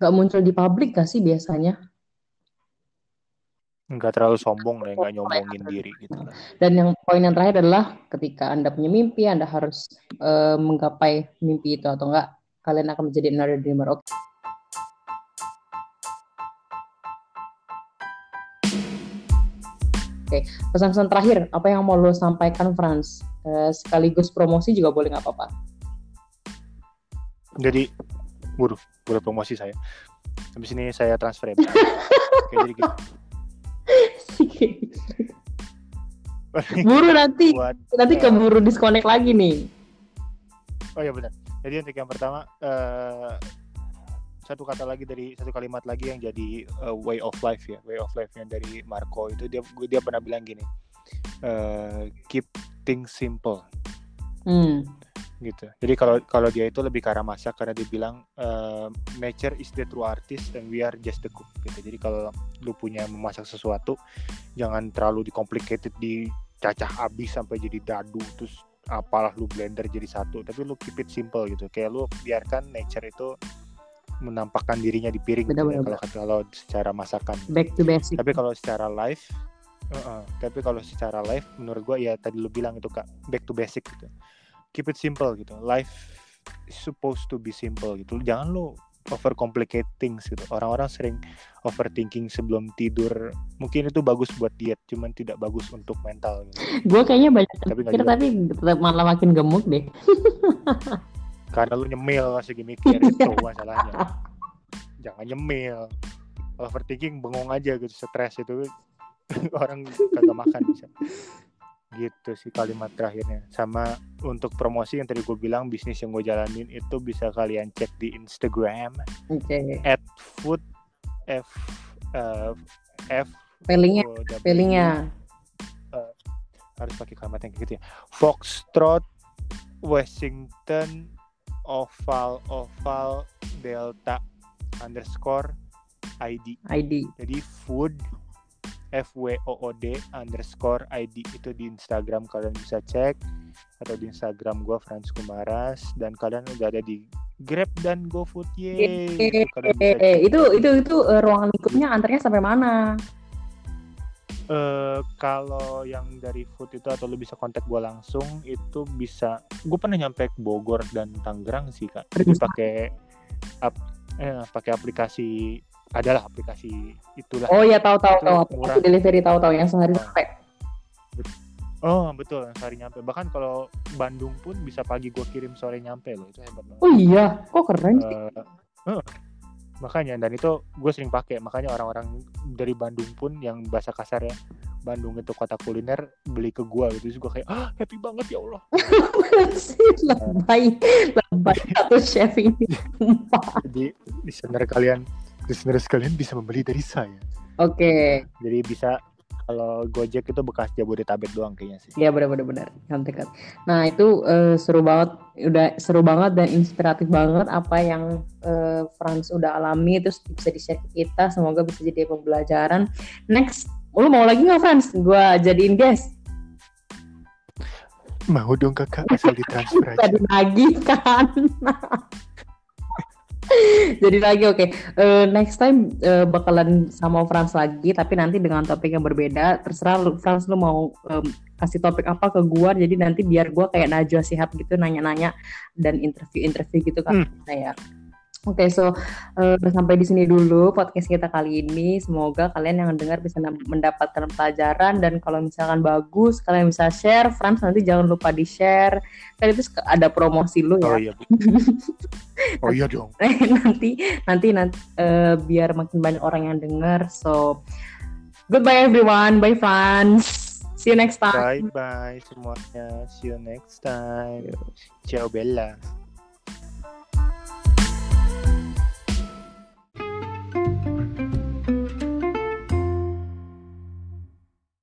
nggak muncul di publik gak sih biasanya? nggak terlalu sombong lah, nggak nyombongin diri gitu Dan yang poin yang terakhir adalah ketika Anda punya mimpi, Anda harus uh, menggapai mimpi itu atau enggak, kalian akan menjadi another dreamer. Oke. Okay. Oke, okay. pesan-pesan terakhir, apa yang mau lo sampaikan, Franz? Uh, sekaligus promosi juga boleh nggak apa-apa. Jadi, buru, buru promosi saya. Habis ini saya transfer ya. Oke, jadi gitu. buru nanti buat, nanti keburu uh, disconnect lagi nih oh ya benar jadi untuk yang pertama uh, satu kata lagi dari satu kalimat lagi yang jadi uh, way of life ya way of life yang dari Marco itu dia dia pernah bilang gini uh, keep things simple. Hmm. Gitu. Jadi kalau kalau dia itu lebih ke arah masak karena dia bilang uh, nature is the true artist and we are just the cook. Gitu. Jadi kalau lu punya memasak sesuatu jangan terlalu di-complicated dicacah habis sampai jadi dadu terus apalah lu blender jadi satu. Tapi lu keep it simple gitu. Kayak lu biarkan nature itu menampakkan dirinya di piring gitu ya, kalau kalau secara masakan. Back to basic. Tapi kalau secara live uh -uh, tapi kalau secara live menurut gua ya tadi lu bilang itu kak back to basic gitu. Keep it simple gitu. Life is supposed to be simple gitu. Jangan lo over complicate things gitu. Orang-orang sering overthinking sebelum tidur. Mungkin itu bagus buat diet cuman tidak bagus untuk mental gitu. gue kayaknya banyak tapi tapi tetap malah makin gemuk deh karena lu nyemil masih mikir itu masalahnya. Jangan nyemil. Overthinking bengong aja gitu stres itu. Orang kagak makan bisa. Gitu sih kalimat terakhirnya. Sama untuk promosi yang tadi gue bilang bisnis yang gue jalanin itu bisa kalian cek di Instagram. Okay. at food f uh, f. Spellingnya spellingnya. Uh, harus pakai kalimat yang gitu ya. Foxtrot Washington oval oval delta underscore ID ID jadi food FWOOD underscore ID itu di Instagram kalian bisa cek. Atau di Instagram gue Franz Kumaras. Dan kalian udah ada di Grab dan GoFood ye. Itu itu itu uh, ruangan lingkupnya antarnya sampai mana? Uh, kalau yang dari food itu atau lu bisa kontak gue langsung itu bisa. Gue pernah nyampe ke Bogor dan Tangerang sih kak. Itu pakai ap, eh, pakai aplikasi adalah aplikasi itulah. Oh ya tahu tahu tahu. Aplikasi delivery tahu tahu. Yang sehari sampai. Oh betul. Sehari nyampe. Bahkan kalau Bandung pun bisa pagi gue kirim sore nyampe loh. Itu hebat banget. Oh iya, kok keren sih. Uh, uh, makanya dan itu gue sering pakai makanya orang-orang dari Bandung pun yang bahasa kasar ya Bandung itu kota kuliner beli ke gua gitu juga kayak ah happy banget ya Allah lebay lebay satu chef ini jadi listener kalian listeners kalian bisa membeli dari saya. Oke. Okay. Jadi bisa kalau Gojek itu bekas Jabodetabek doang kayaknya sih. Iya benar-benar benar. Dekat. Nah itu uh, seru banget, udah seru banget dan inspiratif banget apa yang uh, Franz udah alami terus bisa di-share ke kita. Semoga bisa jadi pembelajaran. Next, lu mau lagi nggak Franz? Gua jadiin guest. Mau dong kakak asal ditransfer aja. Tadi lagi kan. Jadi lagi oke. Okay. Uh, eh, next time uh, bakalan sama Frans lagi tapi nanti dengan topik yang berbeda. Terserah lu Frans lu mau um, kasih topik apa ke gua jadi nanti biar gua kayak Najwa Sihab gitu nanya-nanya dan interview-interview gitu kan hmm. saya. Oke, okay, so uh, sampai di sini dulu podcast kita kali ini. Semoga kalian yang dengar bisa mendapatkan pelajaran dan kalau misalkan bagus, kalian bisa share. Frans nanti jangan lupa di share. Kan itu ada promosi lu ya. Oh iya. oh iya dong. nanti nanti nanti uh, biar makin banyak orang yang dengar. So goodbye everyone. Bye Frans. See you next time. Bye bye semuanya. See you next time. Ciao Bella.